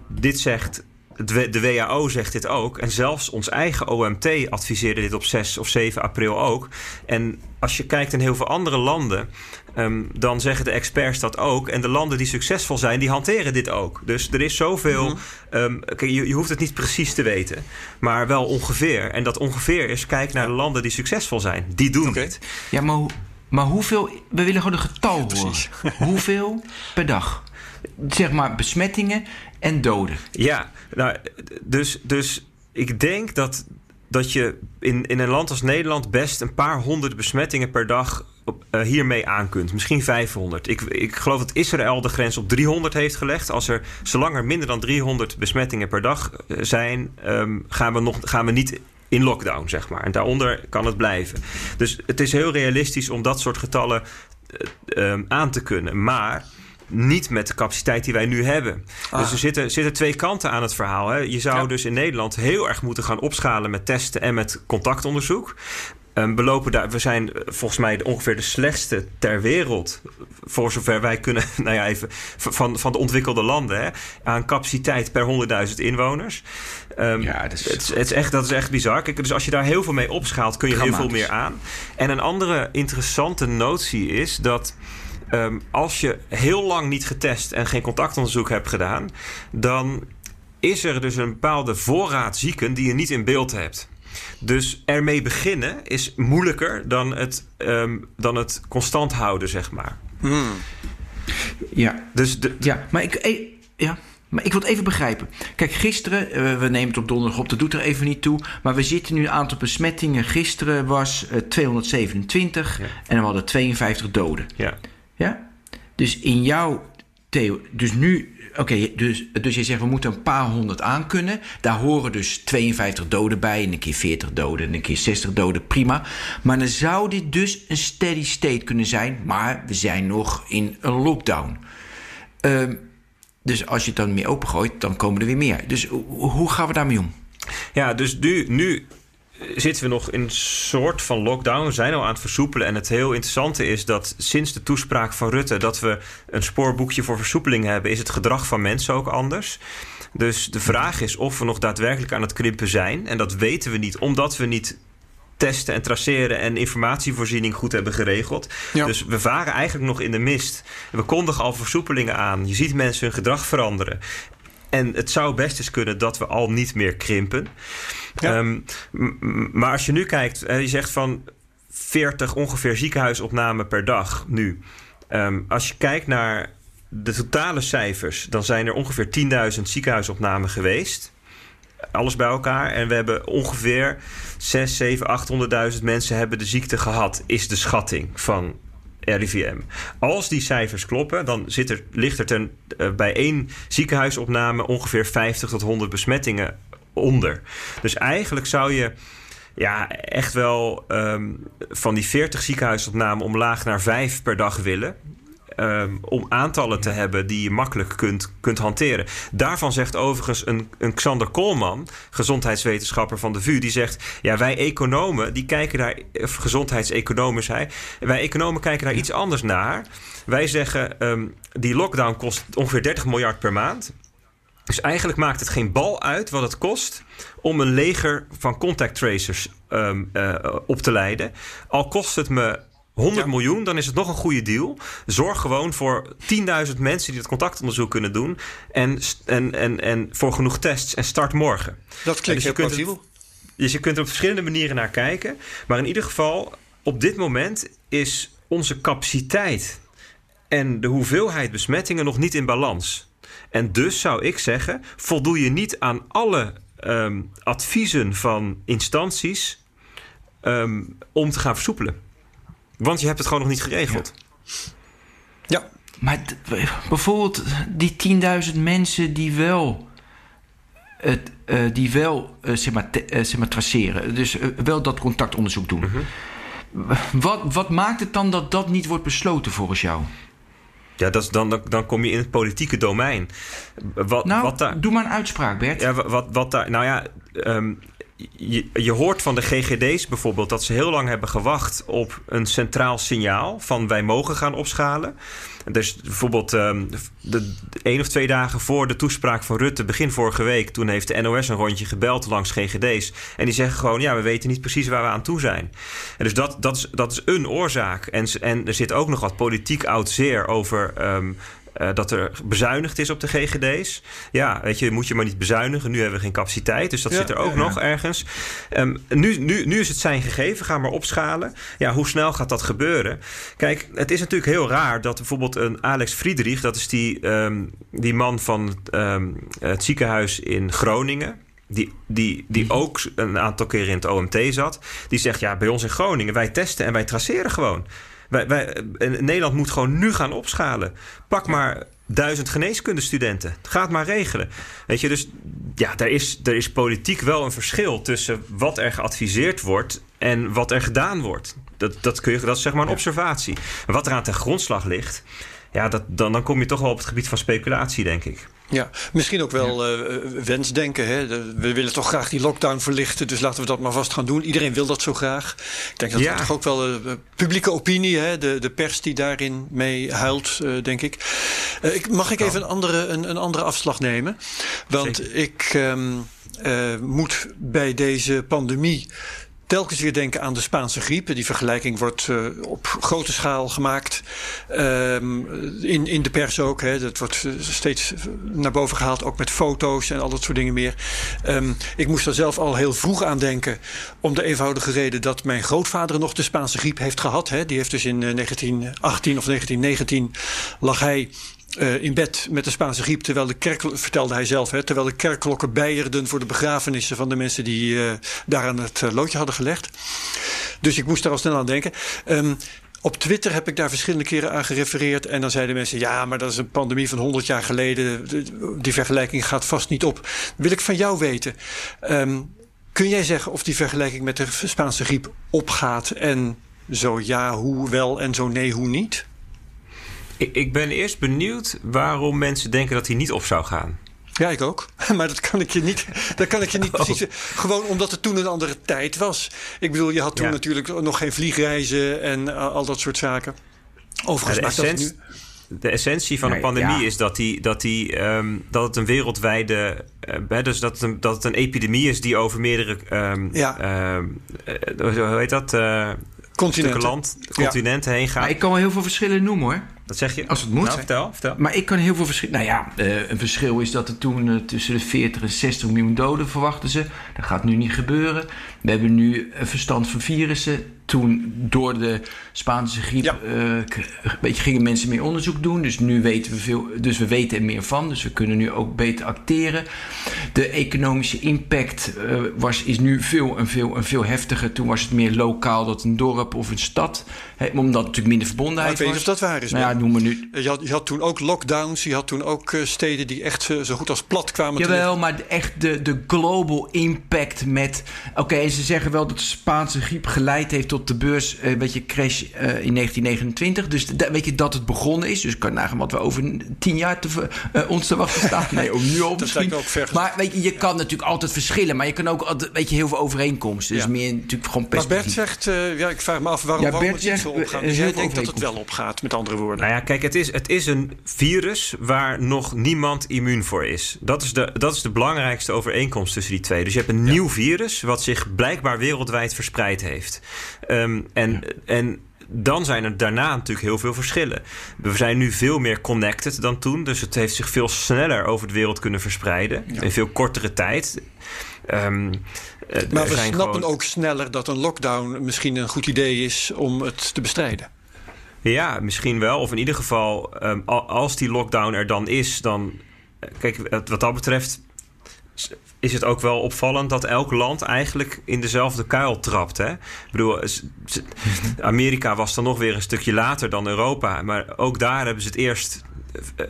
dit zegt de WHO zegt dit ook. En zelfs ons eigen OMT adviseerde dit op 6 of 7 april ook. En als je kijkt in heel veel andere landen, um, dan zeggen de experts dat ook. En de landen die succesvol zijn, die hanteren dit ook. Dus er is zoveel. Mm je, je, hoeft het niet precies te weten, maar wel ongeveer. En dat ongeveer is: kijk naar de landen die succesvol zijn. Die doen okay. dit. Ja, maar, maar hoeveel. We willen gewoon een getal horen. hoeveel per dag? Zeg maar besmettingen en doden. Ja, nou, dus, dus ik denk dat, dat je in, in een land als Nederland best een paar honderd besmettingen per dag op, uh, hiermee aan kunt. Misschien 500. Ik, ik geloof dat Israël de grens op 300 heeft gelegd. Als er, zolang er minder dan 300 besmettingen per dag eh, zijn, um, gaan, we nog, gaan we niet in lockdown, zeg maar. En daaronder kan het blijven. Dus het is heel realistisch om dat soort getallen uh, aan te kunnen. Maar niet met de capaciteit die wij nu hebben. Ah. Dus er zitten, zitten twee kanten aan het verhaal. Hè. Je zou dus in Nederland heel erg moeten gaan opschalen met testen en met contactonderzoek. Um, we, lopen daar, we zijn eh, volgens mij ongeveer de slechtste ter wereld. Voor zover wij kunnen, *laughs* nou ja, even van, van de ontwikkelde landen. Hè, aan capaciteit per 100.000 inwoners. Um, ja, dat is... Het, het, is echt, dat is echt bizar. Kijk, dus als je daar heel veel mee opschaalt, kun je heel veel meer aan. En een andere interessante notie is dat. Um, als je heel lang niet getest en geen contactonderzoek hebt gedaan, dan is er dus een bepaalde voorraad zieken die je niet in beeld hebt. Dus ermee beginnen is moeilijker dan het, um, dan het constant houden, zeg maar. Hmm. Ja, dus de, ja, maar ik, eh, ja, maar ik wil het even begrijpen. Kijk, gisteren, uh, we nemen het op donderdag op, dat doet er even niet toe. Maar we zitten nu een aantal besmettingen. Gisteren was uh, 227 ja. en we hadden 52 doden. Ja. Ja? Dus in jouw theo, dus nu, oké, dus, dus je zegt we moeten een paar honderd aankunnen. Daar horen dus 52 doden bij, en een keer 40 doden, en een keer 60 doden, prima. Maar dan zou dit dus een steady state kunnen zijn, maar we zijn nog in een lockdown. Uh, dus als je het dan meer opengooit, dan komen er weer meer. Dus hoe gaan we daarmee om? Ja, dus nu, nu zitten we nog in een soort van lockdown. We zijn al aan het versoepelen. En het heel interessante is dat sinds de toespraak van Rutte... dat we een spoorboekje voor versoepeling hebben... is het gedrag van mensen ook anders. Dus de vraag is of we nog daadwerkelijk aan het krimpen zijn. En dat weten we niet, omdat we niet testen en traceren en informatievoorziening goed hebben geregeld. Dus we varen eigenlijk nog in de mist. We kondigen al versoepelingen aan. Je ziet mensen hun gedrag veranderen. En het zou best eens kunnen dat we al niet meer krimpen. Ehm, maar als je nu kijkt, je zegt van 40 ongeveer ziekenhuisopnamen per dag nu. Ehm, als je kijkt naar de totale cijfers, dan zijn er ongeveer 10.000 ziekenhuisopnamen geweest. Alles bij elkaar. En we hebben ongeveer 6, 7, 800.000 mensen hebben de ziekte gehad, is de schatting van RIVM. Als die cijfers kloppen, dan zit er, ligt er ten, uh, bij één ziekenhuisopname ongeveer 50 tot 100 besmettingen onder. Dus eigenlijk zou je ja, echt wel um, van die 40 ziekenhuisopnamen omlaag naar 5 per dag willen. Um, om aantallen te hebben die je makkelijk kunt, kunt hanteren. Daarvan zegt overigens een, een Xander Koolman, gezondheidswetenschapper van de VU, die zegt: Ja, wij economen, die kijken daar, of gezondheidseconomen zei, wij economen kijken daar iets anders naar. Wij zeggen: um, die lockdown kost ongeveer 30 miljard per maand. Dus eigenlijk maakt het geen bal uit wat het kost om een leger van contact tracers um, uh, op te leiden. Al kost het me 100 miljoen, dan is het nog een goede deal. Zorg gewoon voor 10.000 mensen die het contactonderzoek kunnen doen. En, en, en, en voor genoeg tests. En start morgen. Dat klinkt dus heel plausibel. Dus je kunt er op verschillende manieren naar kijken. Maar in ieder geval, op dit moment is onze capaciteit en de hoeveelheid besmettingen nog niet in balans. En dus zou ik zeggen, voldoe je niet aan alle um, adviezen van instanties um, om te gaan versoepelen. Want je hebt het gewoon nog niet geregeld. Ja. Maar bijvoorbeeld die 10.000 mensen die wel, het, uh, die wel uh, zeg, maar, uh, zeg maar traceren, dus wel dat contactonderzoek doen. -hmm. wat, wat maakt het dan dat dat niet wordt besloten volgens jou? Ja, dat is dan, dan, dan kom je in het politieke domein. Wat, nou, wat daar, doe maar een uitspraak, Bert. Ja, wat, wat daar. Nou ja. Um, je, je, hoort van de GGD's bijvoorbeeld dat ze heel lang hebben gewacht op een centraal signaal van wij mogen gaan opschalen. Dus bijvoorbeeld um, de, één of twee dagen voor de toespraak van Rutte, begin vorige week, toen heeft de NOS een rondje gebeld langs GGD's. En die zeggen gewoon: ja, we weten niet precies waar we aan toe zijn. En dus dat, dat, is, dat is een oorzaak. En, en er zit ook nog wat politiek oud zeer over. Um, uh, dat er bezuinigd is op de GGD's. Ja, weet je, moet je maar niet bezuinigen. Nu hebben we geen capaciteit, dus dat ja, zit er ook ja, nog ja. ergens. Um, nu, nu, nu is het zijn gegeven, ga maar opschalen. Ja, hoe snel gaat dat gebeuren? Kijk, het is natuurlijk heel raar dat bijvoorbeeld een Alex Friedrich... dat is die, um, die man van um, het ziekenhuis in Groningen... Die, die, die ook een aantal keren in het OMT zat. Die zegt, ja, bij ons in Groningen, wij testen en wij traceren gewoon. Wij, wij, Nederland moet gewoon nu gaan opschalen. Pak maar duizend geneeskundestudenten. Ga het maar regelen. Weet je, dus ja, er is, er is politiek wel een verschil tussen wat er geadviseerd wordt en wat er gedaan wordt. Dat, dat, kun je, dat is zeg maar een observatie. Wat eraan ten grondslag ligt, ja, dat, dan, dan kom je toch wel op het gebied van speculatie, denk ik. Ja, misschien ook wel ja. uh, wensdenken. Hè? We willen toch graag die lockdown verlichten, dus laten we dat maar vast gaan doen. Iedereen wil dat zo graag. Ik denk dat ja. dat toch ook wel uh, publieke opinie, hè? De, de pers die daarin mee huilt, uh, denk ik. ik. Mag ik even een andere, een, een andere afslag nemen? Want Zeker. ik um, moet bij deze pandemie telkens weer denken aan de Spaanse griep. Die vergelijking wordt uh, op grote schaal gemaakt. Um, in, in de pers ook. Hè. Dat wordt steeds naar boven gehaald. Ook met foto's en al dat soort dingen meer. Um, ik moest er zelf al heel vroeg aan denken. Om de eenvoudige reden dat mijn grootvader nog de Spaanse griep heeft gehad. Hè. Die heeft dus in 1918 of 1919 lag hij uh, in bed met de Spaanse griep, terwijl de kerk, vertelde hij zelf, hè, terwijl de kerkklokken beierden voor de begrafenissen van de mensen die uh, daar aan het uh, loodje hadden gelegd. Dus ik moest daar al snel aan denken. Um, op Twitter heb ik daar verschillende keren aan gerefereerd. En dan zeiden mensen: ja, maar dat is een pandemie van 100 jaar geleden. Die vergelijking gaat vast niet op. Wil ik van jou weten. Um, kun jij zeggen of die vergelijking met de Spaanse griep opgaat? En zo ja, hoe wel en zo nee, hoe niet? Ik, ik ben eerst benieuwd waarom mensen denken dat hij niet op zou gaan. Ja, ik ook. *laughs* Maar dat kan ik je niet, dat kan ik je niet precies. Oh. Gewoon omdat het toen een andere tijd was. Ik bedoel, je had toen ja. natuurlijk nog geen vliegreizen en al dat soort zaken. Overigens ja, de, essentie, nu... de essentie van nee, een pandemie ja. is dat, die, dat, die, um, dat het een wereldwijde. Uh, dus dat het, een, dat het een epidemie is die over meerdere. Um, ja. Uh, hoe heet dat? Uh, continenten. land, continenten heen gaat. Maar ik kan wel heel veel verschillen noemen hoor. Dat zeg je? Als het moet. Nou, vertel, vertel. Maar ik kan heel veel verschillen. Nou ja, uh, een verschil is dat er toen uh, tussen de 40 en 60 miljoen doden verwachten ze. Dat gaat nu niet gebeuren. We hebben nu een verstand van virussen. Toen door de Spaanse griep ja. uh, beetje gingen mensen meer onderzoek doen. Dus nu weten we veel. Dus we weten er meer van. Dus we kunnen nu ook beter acteren. De economische impact was, is nu veel en veel en veel heftiger. Toen was het meer lokaal dat een dorp of een stad. Omdat het natuurlijk minder verbondenheid was. Ik weet niet of dat waar is. Nou ja, nu. Je had, je had toen ook lockdowns. Je had toen ook uh, steden die echt uh, zo goed als plat kwamen. Jawel, maar echt de, de global impact met... Oké, okay, ze zeggen wel dat de Spaanse griep geleid heeft tot de beurs... Uh, weet je, crash in 1929. Dus de, weet je dat het begonnen is. Dus kan nagaan wat we over tien jaar te, ons te wachten staan. *laughs* Nee, om nu op misschien. Ook ver maar weet je, je kan natuurlijk altijd verschillen. Maar je kan ook altijd, weet je, heel veel overeenkomsten. Dus ja. meer natuurlijk gewoon perspectief. Maar Bert zegt... ja, ik vraag me af waarom, ja, waarom Bert het niet zo opgaat. Dus jij denkt dat het wel opgaat, met andere woorden. Nou ja, kijk, het is, het is een virus waar nog niemand immuun voor is. Dat is de, dat is de belangrijkste overeenkomst tussen die twee. Dus je hebt een ja. nieuw virus wat zich blijkbaar wereldwijd verspreid heeft. Um, en, ja. en dan zijn er daarna natuurlijk heel veel verschillen. We zijn nu veel meer connected dan toen. Dus het heeft zich veel sneller over de wereld kunnen verspreiden. Ja. In veel kortere tijd. Um, maar we snappen gewoon... ook sneller dat een lockdown misschien een goed idee is om het te bestrijden. Ja, misschien wel. Of in ieder geval, um, als die lockdown er dan is, dan. Kijk, wat dat betreft. is het ook wel opvallend dat elk land eigenlijk in dezelfde kuil trapt. Hè? Ik bedoel, Amerika was dan nog weer een stukje later dan Europa. Maar ook daar hebben ze het eerst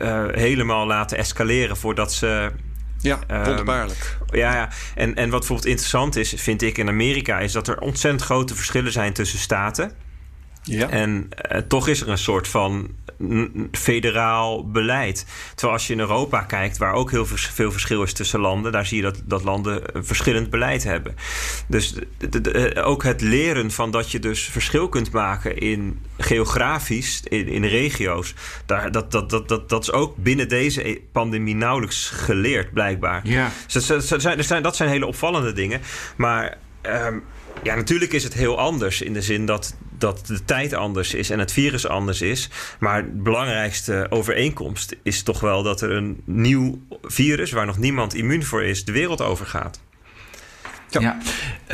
uh, helemaal laten escaleren voordat ze. Ja, ehm, wonderbaarlijk. ja, ja. En, en wat bijvoorbeeld interessant is, vind ik in Amerika, is dat er ontzettend grote verschillen zijn tussen staten. Ja. En uh, toch is er een soort van federaal beleid. Terwijl als je in Europa kijkt, waar ook heel veel verschil is tussen landen, daar zie je dat, dat landen verschillend beleid hebben. Dus eh, ook het leren van dat je dus verschil kunt maken in geografisch, in, in regio's, daar, dat, dat, dat, dat, dat is ook binnen deze e-, pandemie nauwelijks geleerd, blijkbaar. Ja. Dus dat, zijn, dat zijn hele opvallende dingen. Maar. Um, ja, natuurlijk is het heel anders in de zin dat, dat de tijd anders is en het virus anders is. Maar de belangrijkste overeenkomst is toch wel dat er een nieuw virus, waar nog niemand immuun voor is, de wereld overgaat. Ja. ja.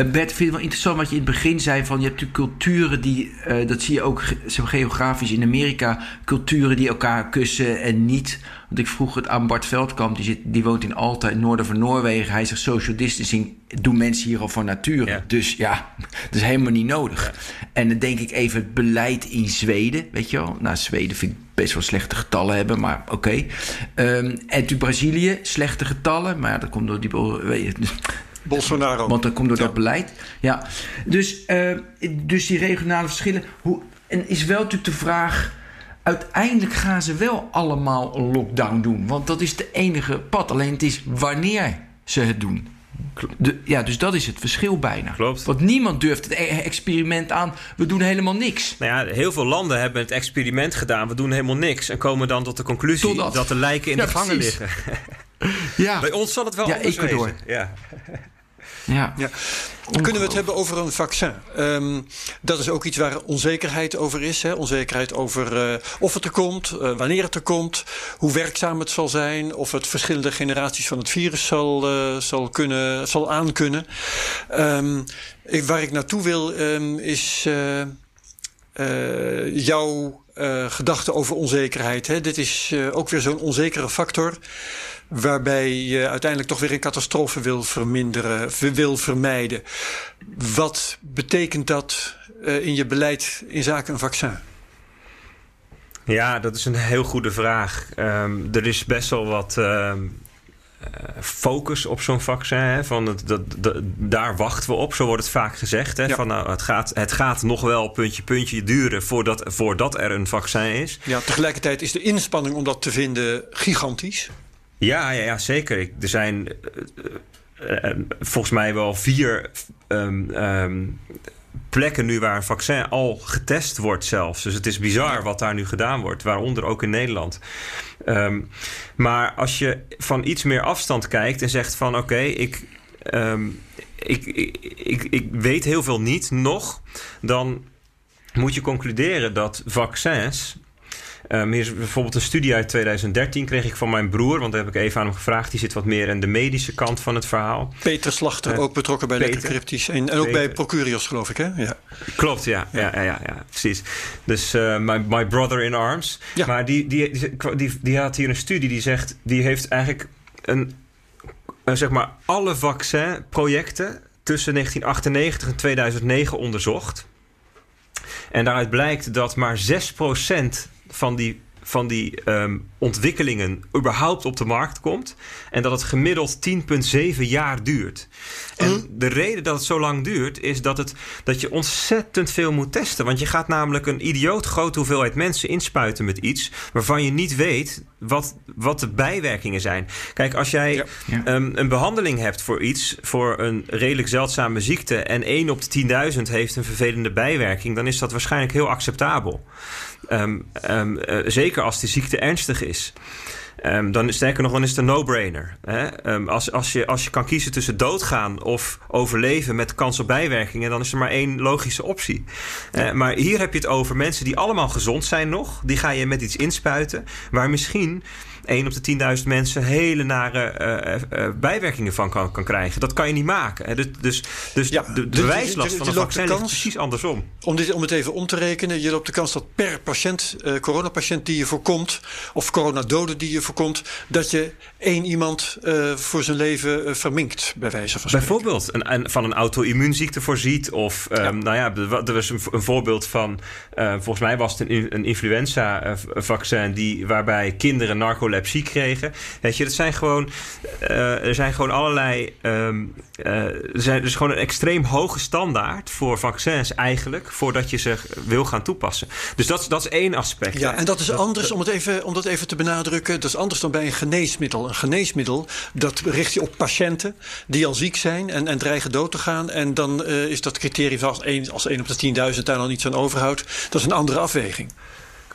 Uh, Bert, ik vind het wel interessant wat je in het begin zei van je hebt natuurlijk culturen die, uh, dat zie je ook geografisch in Amerika, culturen die elkaar kussen en niet. Want ik vroeg het aan Bart Veldkamp, die, zit, die woont in Alta, in het noorden van Noorwegen. Hij zegt social distancing doen mensen hier al van nature. Dus ja, *laughs* dat is helemaal niet nodig. En dan denk ik even het beleid in Zweden, weet je wel. Nou, Zweden vind ik best wel slechte getallen hebben, maar oké. Okay. Um, en natuurlijk Brazilië, slechte getallen, maar dat komt door die... Bolsonaro. Want dat komt door dat beleid. Ja. Dus, uh, dus die regionale verschillen. Hoe, en is wel natuurlijk de vraag. Uiteindelijk gaan ze wel allemaal een lockdown doen. Want dat is de enige pad. Alleen het is wanneer ze het doen. De, ja, dus dat is het verschil bijna. Klopt. Want niemand durft het e- experiment aan. We doen helemaal niks. Nou ja, heel veel landen hebben het experiment gedaan. We doen helemaal niks. En komen dan tot de conclusie dat de lijken in de gangen liggen. *laughs* *laughs* ja. Bij ons zal het wel ja, anders Ecuador. Ja. Ja. ja. Kunnen we het hebben over een vaccin? Um, dat is ook iets waar onzekerheid over is. Hè? Onzekerheid over uh, of het er komt, uh, wanneer het er komt, hoe werkzaam het zal zijn, of het verschillende generaties van het virus zal, uh, zal, kunnen, zal aankunnen. Um, ik, waar ik naartoe wil um, is jouw gedachte over onzekerheid. Hè? Dit is ook weer zo'n onzekere factor waarbij je uiteindelijk toch weer een catastrofe wil verminderen, wil vermijden. Wat betekent dat uh, in je beleid in zaken een vaccin? Ja, dat is een heel goede vraag. Um, er is best wel wat uh, focus op zo'n vaccin. Hè, van het, dat, dat, daar wachten we op, zo wordt het vaak gezegd. Hè, ja. van, nou, het, gaat, het gaat nog wel puntje puntje duren voordat, voordat er een vaccin is. Ja, tegelijkertijd is de inspanning om dat te vinden gigantisch. Ja, ja, ja zeker. er zijn uh, uh, volgens mij wel vier um, um, plekken nu waar een vaccin al getest wordt zelfs. Dus het is bizar wat daar nu gedaan wordt, waaronder ook in Nederland. Um, maar als je van iets meer afstand kijkt en zegt van oké, okay, ik, ik, ik, ik, ik weet heel veel niet nog, dan moet je concluderen dat vaccins Um, hier is bijvoorbeeld een studie uit 2013 kreeg ik van mijn broer, want daar heb ik even aan hem gevraagd. Die zit wat meer in de medische kant van het verhaal. Peter Slachter, uh, ook betrokken bij Lekker Cryptisch. En, en ook bij Procurios, geloof ik, hè? Ja. Klopt, ja. Ja, ja, ja, ja precies. Dus uh, my, my brother in arms. Ja. Maar die, die, die, die, die had hier een studie die zegt, die heeft eigenlijk een, een zeg maar alle vaccinprojecten tussen 1998 en 2009 onderzocht. En daaruit blijkt dat maar 6% van die, van die um, ontwikkelingen überhaupt op de markt komt. En dat het gemiddeld 10,7 jaar duurt. En mhm. de reden dat het zo lang duurt, is dat, het, dat je ontzettend veel moet testen. Want je gaat namelijk een idioot grote hoeveelheid mensen inspuiten met iets waarvan je niet weet wat, wat de bijwerkingen zijn. Kijk, als jij Um, een behandeling hebt voor iets, voor een redelijk zeldzame ziekte, en 1 op de 10.000 heeft een vervelende bijwerking, dan is dat waarschijnlijk heel acceptabel. Um, um, uh, zeker als die ziekte ernstig is. Um, dan, sterker nog, dan is het een no-brainer. Als, als, je, als je kan kiezen tussen doodgaan of overleven met kans op bijwerkingen, dan is er maar één logische optie. Uh, maar hier heb je het over mensen die allemaal gezond zijn nog. Die ga je met iets inspuiten, waar misschien één op de 10.000 mensen hele nare bijwerkingen van kan, kan krijgen. Dat kan je niet maken. Hè. Dus, dus, dus de, de bewijslast van een vaccin is precies andersom. Om, dit, om het even om te rekenen, je loopt de kans dat per patiënt, coronapatiënt die je voorkomt, of coronadoden die je voorkomt, dat je één iemand voor zijn leven verminkt, bij wijze van spreken. Bijvoorbeeld een, van een auto-immuunziekte voorziet. Of ehm, nou ja, er was een, een voorbeeld van, uh, volgens mij was het een, een influenza-vaccin die, waarbij kinderen narcolepsie kregen. Weet je, dat zijn gewoon, uh, er zijn gewoon allerlei, um, uh, er zijn dus gewoon een extreem hoge standaard voor vaccins eigenlijk, voordat je ze wil gaan toepassen. Dus dat, dat is één aspect. Ja, en dat is anders, om, het even, om dat even te benadrukken, dat is anders dan bij een geneesmiddel. Een geneesmiddel, dat richt je op patiënten die al ziek zijn en, en dreigen dood te gaan. En dan uh, is dat criterium als 1 als één op de 10.000 daar nog niets aan overhoudt. Dat is een andere afweging.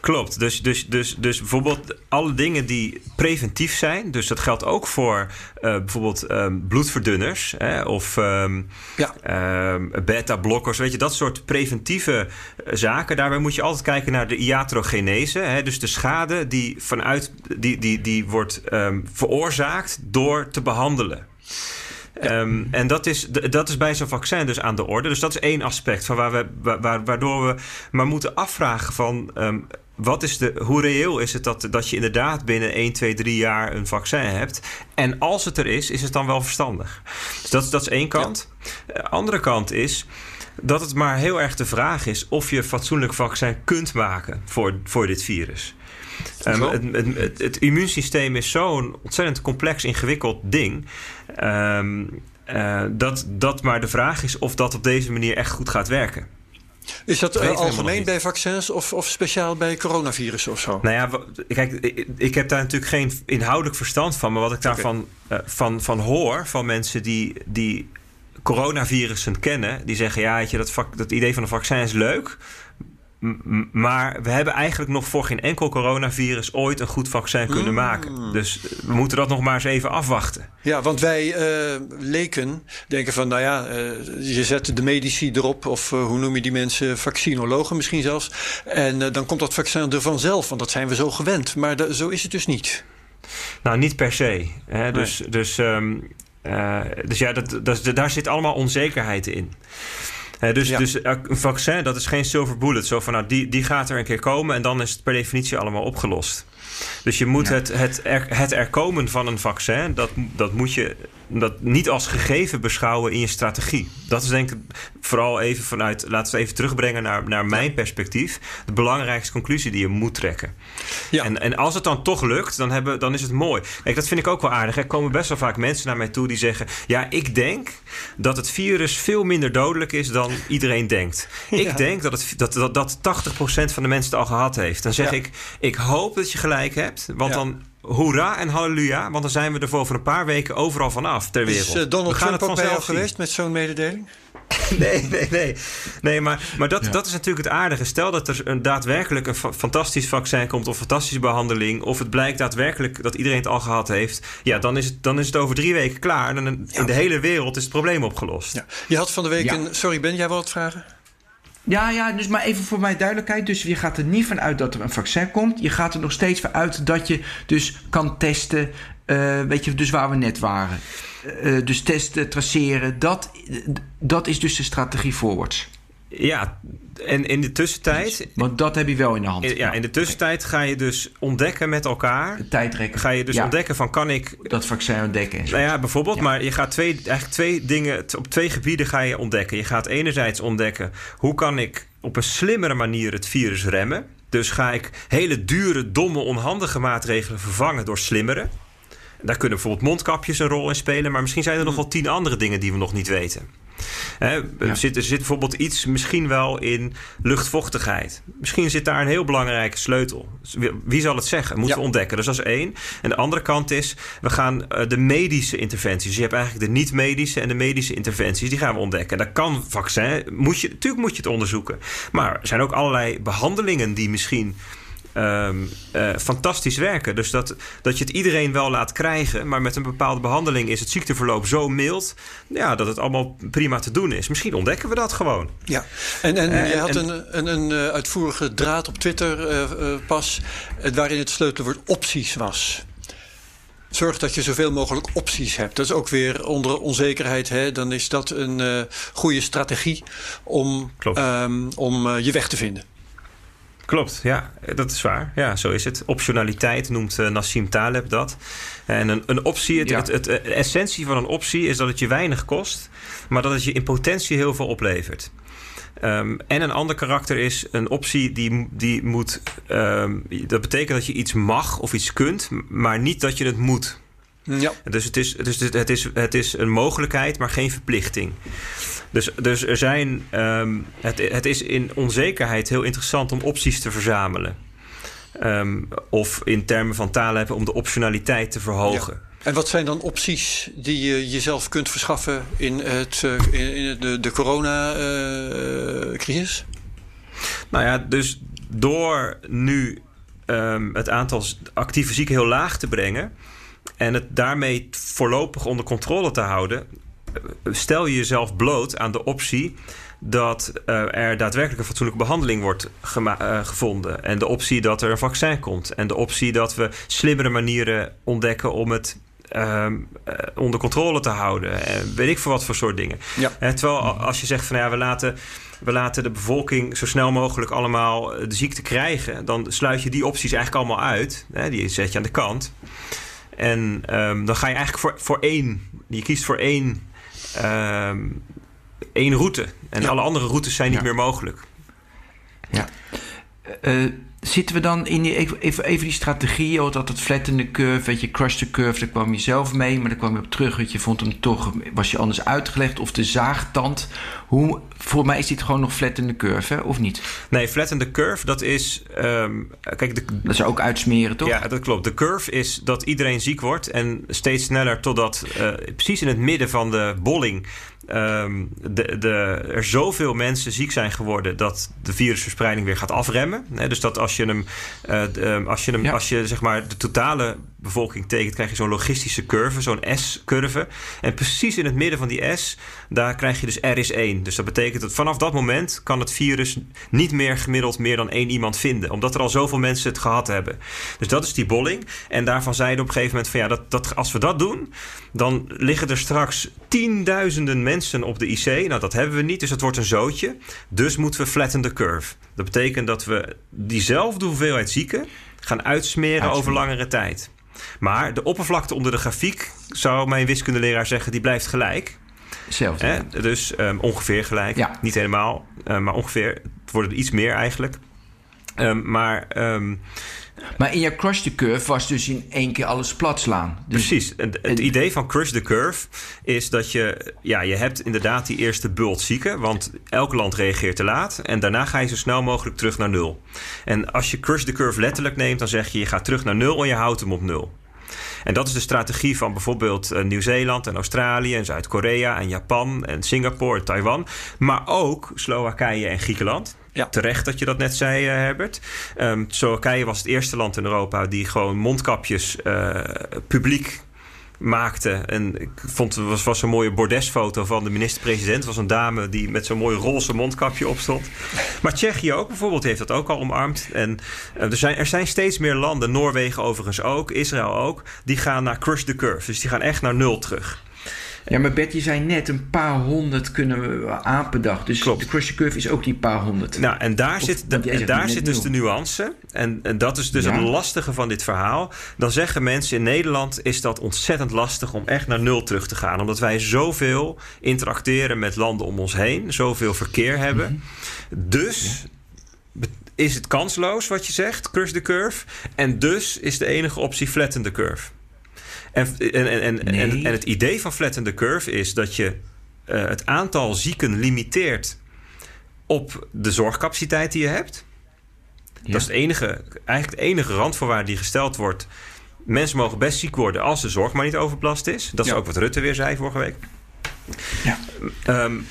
Klopt. Dus, dus, dus, dus bijvoorbeeld alle dingen die preventief zijn. Dus dat geldt ook voor uh, bijvoorbeeld um, bloedverdunners hè, of um, ja. um, beta-blokkers. Weet je, dat soort preventieve zaken. Daarbij moet je altijd kijken naar de iatrogenese. Hè, dus de schade die, vanuit, die, die, die wordt veroorzaakt door te behandelen. Um, en dat is, dat is bij zo'n vaccin dus aan de orde. Dus dat is één aspect van waar we, waar, waardoor we maar moeten afvragen van... Um, wat is de, hoe reëel is het dat, dat je inderdaad binnen 1, 2, 3 jaar een vaccin hebt? En als het er is, is het dan wel verstandig? Dus dat, dat is één kant. Eh, andere kant is dat het maar heel erg de vraag is of je fatsoenlijk vaccin kunt maken voor, voor dit virus. Um, het, het, het, immuunsysteem is zo'n ontzettend complex, ingewikkeld ding. Um, uh, dat, dat maar de vraag is of dat op deze manier echt goed gaat werken. Is dat uh, algemeen bij vaccins of, of speciaal bij coronavirus of zo? Nou ja, kijk, ik heb daar natuurlijk geen inhoudelijk verstand van. Maar wat ik daarvan okay. uh, van, van hoor van mensen die, die coronavirussen kennen, die zeggen: ja, je, dat, dat idee van een vaccin is leuk maar we hebben eigenlijk nog voor geen enkel coronavirus ooit een goed vaccin kunnen mm. maken. Dus we moeten dat nog maar eens even afwachten. Ja, want wij uh, leken denken van, nou ja, uh, je zet de medici erop, of uh, hoe noem je die mensen, vaccinologen misschien zelfs. En dan komt dat vaccin er vanzelf, want dat zijn we zo gewend. Maar zo is het dus niet. Nou, niet per se. Hè? Dus, dus, um, dus ja, dat, dat, daar zit allemaal onzekerheid in dus, dus een vaccin, dat is geen silver bullet. Zo van, nou, die, die gaat er een keer komen en dan is het per definitie allemaal opgelost. Dus je moet het, het, er, het er komen van een vaccin, dat, dat moet je dat niet als gegeven beschouwen in je strategie. Dat is denk ik vooral even vanuit, laten we even terugbrengen naar, naar mijn perspectief, de belangrijkste conclusie die je moet trekken. Ja. En, en als het dan toch lukt, dan, hebben, dan is het mooi. Kijk, dat vind ik ook wel aardig. Er komen best wel vaak mensen naar mij toe die zeggen: Ja, ik denk dat het virus veel minder dodelijk is dan iedereen denkt. *laughs* Ik denk dat, het, dat, dat, dat 80% van de mensen het al gehad heeft. Dan zeg ja. ik: Ik hoop dat je gelijk hebt, want dan hoera en halleluja, want dan zijn we er voor over een paar weken overal vanaf ter wereld. Is uh, Donald Trump ook bij jou geweest met zo'n mededeling? *laughs* nee, nee, nee. Nee, maar, maar dat, ja. dat is natuurlijk het aardige. Stel dat er een, daadwerkelijk een fa fantastisch vaccin komt... of fantastische behandeling... of het blijkt daadwerkelijk dat iedereen het al gehad heeft... ja, dan is het, dan is het over drie weken klaar. En in ja. de hele wereld is het probleem opgelost. Ja. Je had van de week een... Sorry, Ben, jij wil wat vragen? Ja, ja, dus maar even voor mijn duidelijkheid. Dus je gaat er niet van uit dat er een vaccin komt. Je gaat er nog steeds van uit dat je dus kan testen. Uh, weet je, dus waar we net waren. Uh, dus testen, traceren. Dat, dat is dus de strategie voorwaarts. Ja, en in de tussentijd. Want dat heb je wel in de hand. Ja, in de tussentijd ga je dus ontdekken met elkaar. Tijdrekken. Ga je dus ja. ontdekken van kan ik. Dat vaccin ontdekken. Nou ja, bijvoorbeeld. Ja. Maar je gaat twee, eigenlijk twee dingen. Op twee gebieden ga je ontdekken. Je gaat enerzijds ontdekken hoe kan ik op een slimmere manier het virus remmen. Dus ga ik hele dure, domme, onhandige maatregelen vervangen door slimmere. Daar kunnen bijvoorbeeld mondkapjes een rol in spelen. Maar misschien zijn er nog wel tien andere dingen die we nog niet weten. Ja. zit, er zit bijvoorbeeld iets misschien wel in luchtvochtigheid. Misschien zit daar een heel belangrijke sleutel. Wie zal het zeggen? Moeten ja. we ontdekken. Dus dat is één. En de andere kant is, we gaan uh, de medische interventies. Dus je hebt eigenlijk de niet-medische en de medische interventies. Die gaan we ontdekken. Dat kan vaccin. Moet je, natuurlijk moet je het onderzoeken. Maar er zijn ook allerlei behandelingen die misschien um, uh, fantastisch werken. Dus dat, dat je het iedereen wel laat krijgen, maar met een bepaalde behandeling is het ziekteverloop zo mild ja, dat het allemaal prima te doen is. Misschien ontdekken we dat gewoon. Ja, en, en uh, je had en, een, een, een, uitvoerige draad op Twitter uh, pas waarin het sleutelwoord opties was. Zorg dat je zoveel mogelijk opties hebt. Dat is ook weer onder onzekerheid. Hè? Dan is dat een uh, goede strategie om, um, om uh, je weg te vinden. Klopt, ja, dat is waar. Ja, zo is het. Optionaliteit noemt uh, Nassim Taleb dat. En een, een optie, het, ja. het, het, de essentie van een optie is dat het je weinig kost, maar dat het je in potentie heel veel oplevert. Um, en een ander karakter is een optie die, die moet. Um, dat betekent dat je iets mag of iets kunt, maar niet dat je het moet. Ja. Dus, het is, dus het, is, het is een mogelijkheid, maar geen verplichting. Dus, dus er zijn. Um, het, het is in onzekerheid heel interessant om opties te verzamelen. Um, of in termen van taal hebben om de optionaliteit te verhogen. Ja. En wat zijn dan opties die je jezelf kunt verschaffen in, het, in de, de corona-crisis? Uh, nou ja, dus door nu um, het aantal actieve zieken heel laag te brengen en het daarmee voorlopig onder controle te houden, stel je jezelf bloot aan de optie dat uh, er daadwerkelijk een fatsoenlijke behandeling wordt uh, gevonden. En de optie dat er een vaccin komt. En de optie dat we slimmere manieren ontdekken om het uh, onder controle te houden. En weet ik voor wat voor soort dingen. Ja. Terwijl als je zegt van ja, we laten, we laten de bevolking zo snel mogelijk allemaal de ziekte krijgen, dan sluit je die opties eigenlijk allemaal uit. Hè, die zet je aan de kant. En um, dan ga je eigenlijk voor, voor één. Je kiest voor één um, één route. En ja. alle andere routes zijn niet meer mogelijk. Ja. Uh, zitten we dan in die, even, even die strategie, oh, dat het flattende curve, weet je, crush the curve, daar kwam je zelf mee, maar daar kwam je op terug, weet je, vond hem toch, was je anders uitgelegd, of de zaagtand. Hoe, voor mij is dit gewoon nog flattende curve, hè, of niet? Nee, flattende curve, dat is, um, kijk, de, dat is ook uitsmeren, toch? Ja, dat klopt. De curve is dat iedereen ziek wordt en steeds sneller totdat, uh, precies in het midden van de bolling, Um, de, de, er zoveel mensen ziek zijn geworden dat de virusverspreiding weer gaat afremmen. dus dat als je hem, uh, de, als je, hem ja. als je zeg maar de totale bevolking tekent, krijg je zo'n logistische curve, zo'n S-curve. En precies in het midden van die S, daar krijg je dus R is 1. Dus dat betekent dat vanaf dat moment kan het virus niet meer gemiddeld meer dan één iemand vinden. Omdat er al zoveel mensen het gehad hebben. Dus dat is die bolling. En daarvan zeiden op een gegeven moment van ja, dat, dat, als we dat doen, dan liggen er straks tienduizenden mensen op de IC. Nou, dat hebben we niet, dus dat wordt een zootje. Dus moeten we flatten the curve. Dat betekent dat we diezelfde hoeveelheid zieken gaan uitsmeren over langere tijd. Maar de oppervlakte onder de grafiek, zou mijn wiskundeleraar zeggen, die blijft gelijk. Hetzelfde. Eh, dus um, ongeveer gelijk. Ja. Niet helemaal, uh, maar ongeveer. Het wordt er iets meer eigenlijk. Um, maar um, maar in jouw Crush the Curve was dus in één keer alles plat slaan. Dus Precies. Het, het idee van Crush the Curve is dat je... Ja, je hebt inderdaad die eerste bult zieken. Want elk land reageert te laat. En daarna ga je zo snel mogelijk terug naar nul. En als je Crush the Curve letterlijk neemt... dan zeg je je gaat terug naar nul en je houdt hem op nul. En dat is de strategie van bijvoorbeeld uh, Nieuw-Zeeland en Australië en Zuid-Korea en Japan en Singapore en Taiwan. Maar ook Slowakije en Griekenland. Ja. Terecht dat je dat net zei, uh, Herbert. Um, was het eerste land in Europa die gewoon mondkapjes uh, publiek maakte. En ik vond het was, was een mooie bordesfoto van de minister-president. Was een dame die met zo'n mooi roze mondkapje opstond. Maar Tsjechië ook bijvoorbeeld heeft dat ook al omarmd. En uh, er, zijn, er zijn steeds meer landen, Noorwegen overigens ook, Israël ook, die gaan naar crush the curve. Dus die gaan echt naar nul terug. Ja, maar Bert, je zei net een paar honderd kunnen we aan per dag. Dus Klopt. de Crush Curve is ook die paar honderd. Nou, en daar of, zit, de, en daar zit dus de nuance. En, en dat is dus ja. het lastige van dit verhaal. Dan zeggen mensen in Nederland is dat ontzettend lastig om echt naar nul terug te gaan. Omdat wij zoveel interacteren met landen om ons heen. Zoveel verkeer hebben. Mm -hmm. Dus... Ja. Is het kansloos wat je zegt, crush the curve? En dus is de enige optie flatten the curve. En, en, en, nee. en, en, het idee van flatten the curve is dat je uh, het aantal zieken limiteert op de zorgcapaciteit die je hebt. Ja. Dat is het enige, eigenlijk de enige randvoorwaarde die gesteld wordt. Mensen mogen best ziek worden als de zorg maar niet overbelast is. Dat is ook wat Rutte weer zei vorige week. Ja. Um,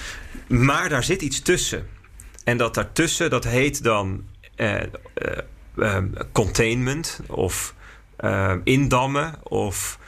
maar daar zit iets tussen. En dat daartussen, dat heet dan uh, uh, containment of indammen of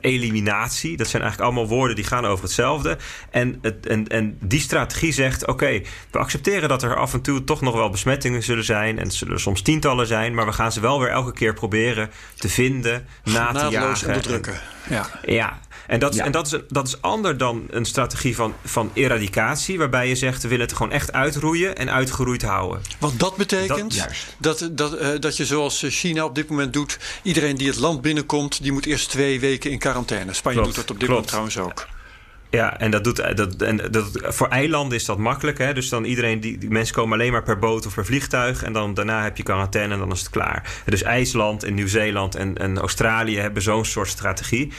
eliminatie. Dat zijn eigenlijk allemaal woorden die gaan over hetzelfde. En, het, en, en die strategie zegt: oké, we accepteren dat er af en toe toch nog wel besmettingen zullen zijn. En het zullen soms tientallen zijn. Maar we gaan ze wel weer elke keer proberen te vinden, na te jagen. onderdrukken. Ja. ja. En, dat, en dat, is, dat is ander dan een strategie van, van eradicatie, waarbij je zegt we willen het gewoon echt uitroeien en uitgeroeid houden. Want dat betekent dat, dat, dat, uh, dat je zoals China op dit moment doet, iedereen die het land binnenkomt, die moet eerst twee weken in quarantaine. Spanje doet dat op dit moment trouwens ook. Ja, en dat doet dat, en dat, voor eilanden is dat makkelijk. Hè? Dus dan iedereen, die, mensen komen alleen maar per boot of per vliegtuig. En dan daarna heb je quarantaine en dan is het klaar. Dus IJsland en Nieuw-Zeeland en, en Australië hebben zo'n soort strategie.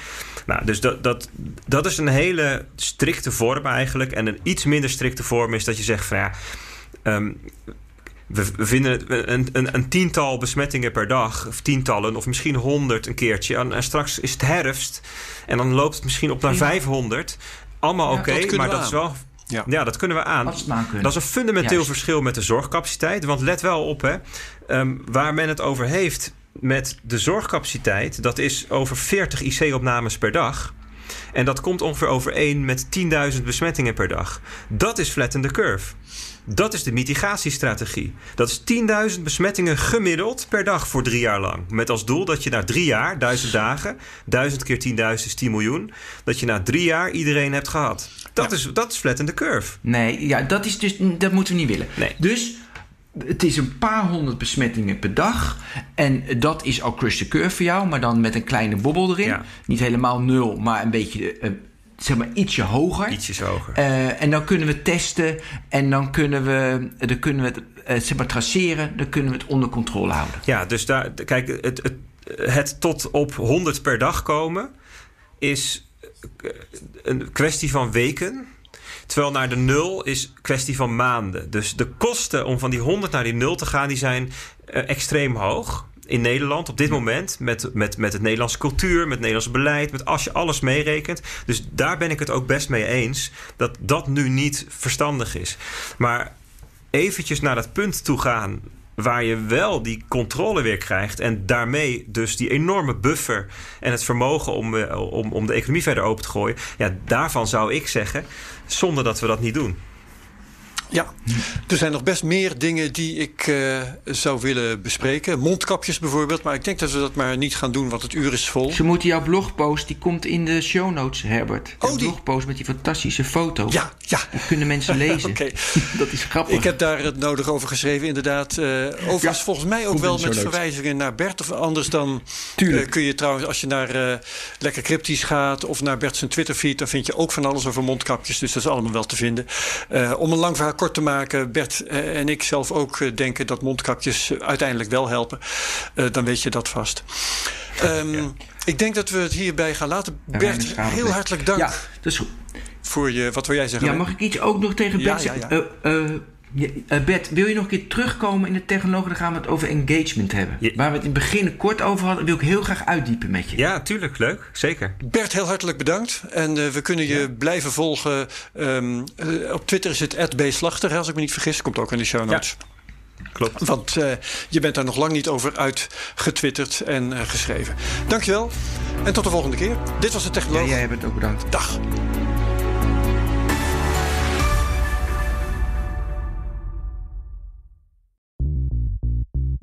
Nou, dus dat, dat, dat is een hele strikte vorm eigenlijk. En een iets minder strikte vorm is dat je zegt van ja. Um, we, vinden een, een, een, tiental besmettingen per dag, of tientallen, of misschien honderd een keertje. En, straks is het herfst en dan loopt het misschien op naar 500. Allemaal oké, maar dat is wel. Ja. ja. dat kunnen we aan. Dat is een fundamenteel verschil met de zorgcapaciteit. Want let wel op, hè, ehm, waar men het over heeft met de zorgcapaciteit, dat is over 40 IC-opnames per dag. En dat komt ongeveer overeen met 10.000 besmettingen per dag. Dat is flatten curve. Dat is de mitigatiestrategie. Dat is 10.000 besmettingen gemiddeld per dag voor drie jaar lang. Met als doel dat je na drie jaar, duizend dagen, duizend keer 10.000 is 10 miljoen, dat je na drie jaar iedereen hebt gehad. Dat, is, dat is flatten curve. Nee, ja, dat, is dus, dat moeten we niet willen. Nee. Dus het is een paar honderd besmettingen per dag. En dat is al crush the curve voor jou, maar dan met een kleine bobbel erin. Niet helemaal nul, maar een beetje uh, zeg maar ietsje hoger. Ietsjes hoger. Uh, en dan kunnen we testen en dan kunnen we, dan kunnen we het uh, zeg maar traceren. Dan kunnen we het onder controle houden. Ja, dus daar, kijk, het, het, het tot op 100 per dag komen is een kwestie van weken. Terwijl naar de nul is kwestie van maanden. Dus de kosten om van die 100 naar die nul te gaan, die zijn uh, extreem hoog. In Nederland op dit moment, met, met, met het Nederlandse cultuur, met het Nederlandse beleid, met als je alles meerekent. Dus daar ben ik het ook best mee eens dat dat nu niet verstandig is. Maar eventjes naar dat punt toe gaan waar je wel die controle weer krijgt en daarmee dus die enorme buffer en het vermogen om, eh, om, om de economie verder open te gooien. Ja, daarvan zou ik zeggen, zonder dat we dat niet doen. Ja, er zijn nog best meer dingen die ik uh, zou willen bespreken. Mondkapjes bijvoorbeeld, maar ik denk dat we dat maar niet gaan doen, want het uur is vol. Ze moeten jouw blogpost, die komt in de show notes, Herbert. Oh, die blogpost met die fantastische foto. Ja, ja. Die kunnen mensen *laughs* lezen. Oké. *laughs* dat is grappig. Ik heb daar het nodig over geschreven, inderdaad. Uh, overigens volgens mij ook wel met verwijzingen naar Bert. Of anders dan uh, kun je trouwens, als je naar Lekker Cryptisch gaat... of naar Bert zijn Twitterfeed, dan vind je ook van alles over mondkapjes. Dus dat is allemaal wel te vinden. om een lang verhaal kort te maken, Bert eh, en ik zelf ook eh, denken dat mondkapjes uiteindelijk wel helpen. Eh, dan weet je dat vast. Ehm, ik denk dat we het hierbij gaan laten. Bert, heel hartelijk dank. Ja, dat is goed. Voor je, wat wil jij zeggen? Ja, mag ik iets ook nog tegen Bert ja. Uh, Bert, wil je nog een keer terugkomen in de technologie? Dan gaan we het over engagement hebben. Waar we het in het begin kort over hadden, wil ik heel graag uitdiepen met je. Ja, tuurlijk. Leuk. Zeker. Bert, heel hartelijk bedankt. En uh, we kunnen je blijven volgen. Um, uh, op Twitter is het @bslachter, als ik me niet vergis. Komt ook in de show notes. Ja. Klopt. Want je bent daar nog lang niet over uitgetwitterd en geschreven. Dankjewel. En tot de volgende keer. Dit was de Technoloog. Ja, jij bent ook bedankt. Dag.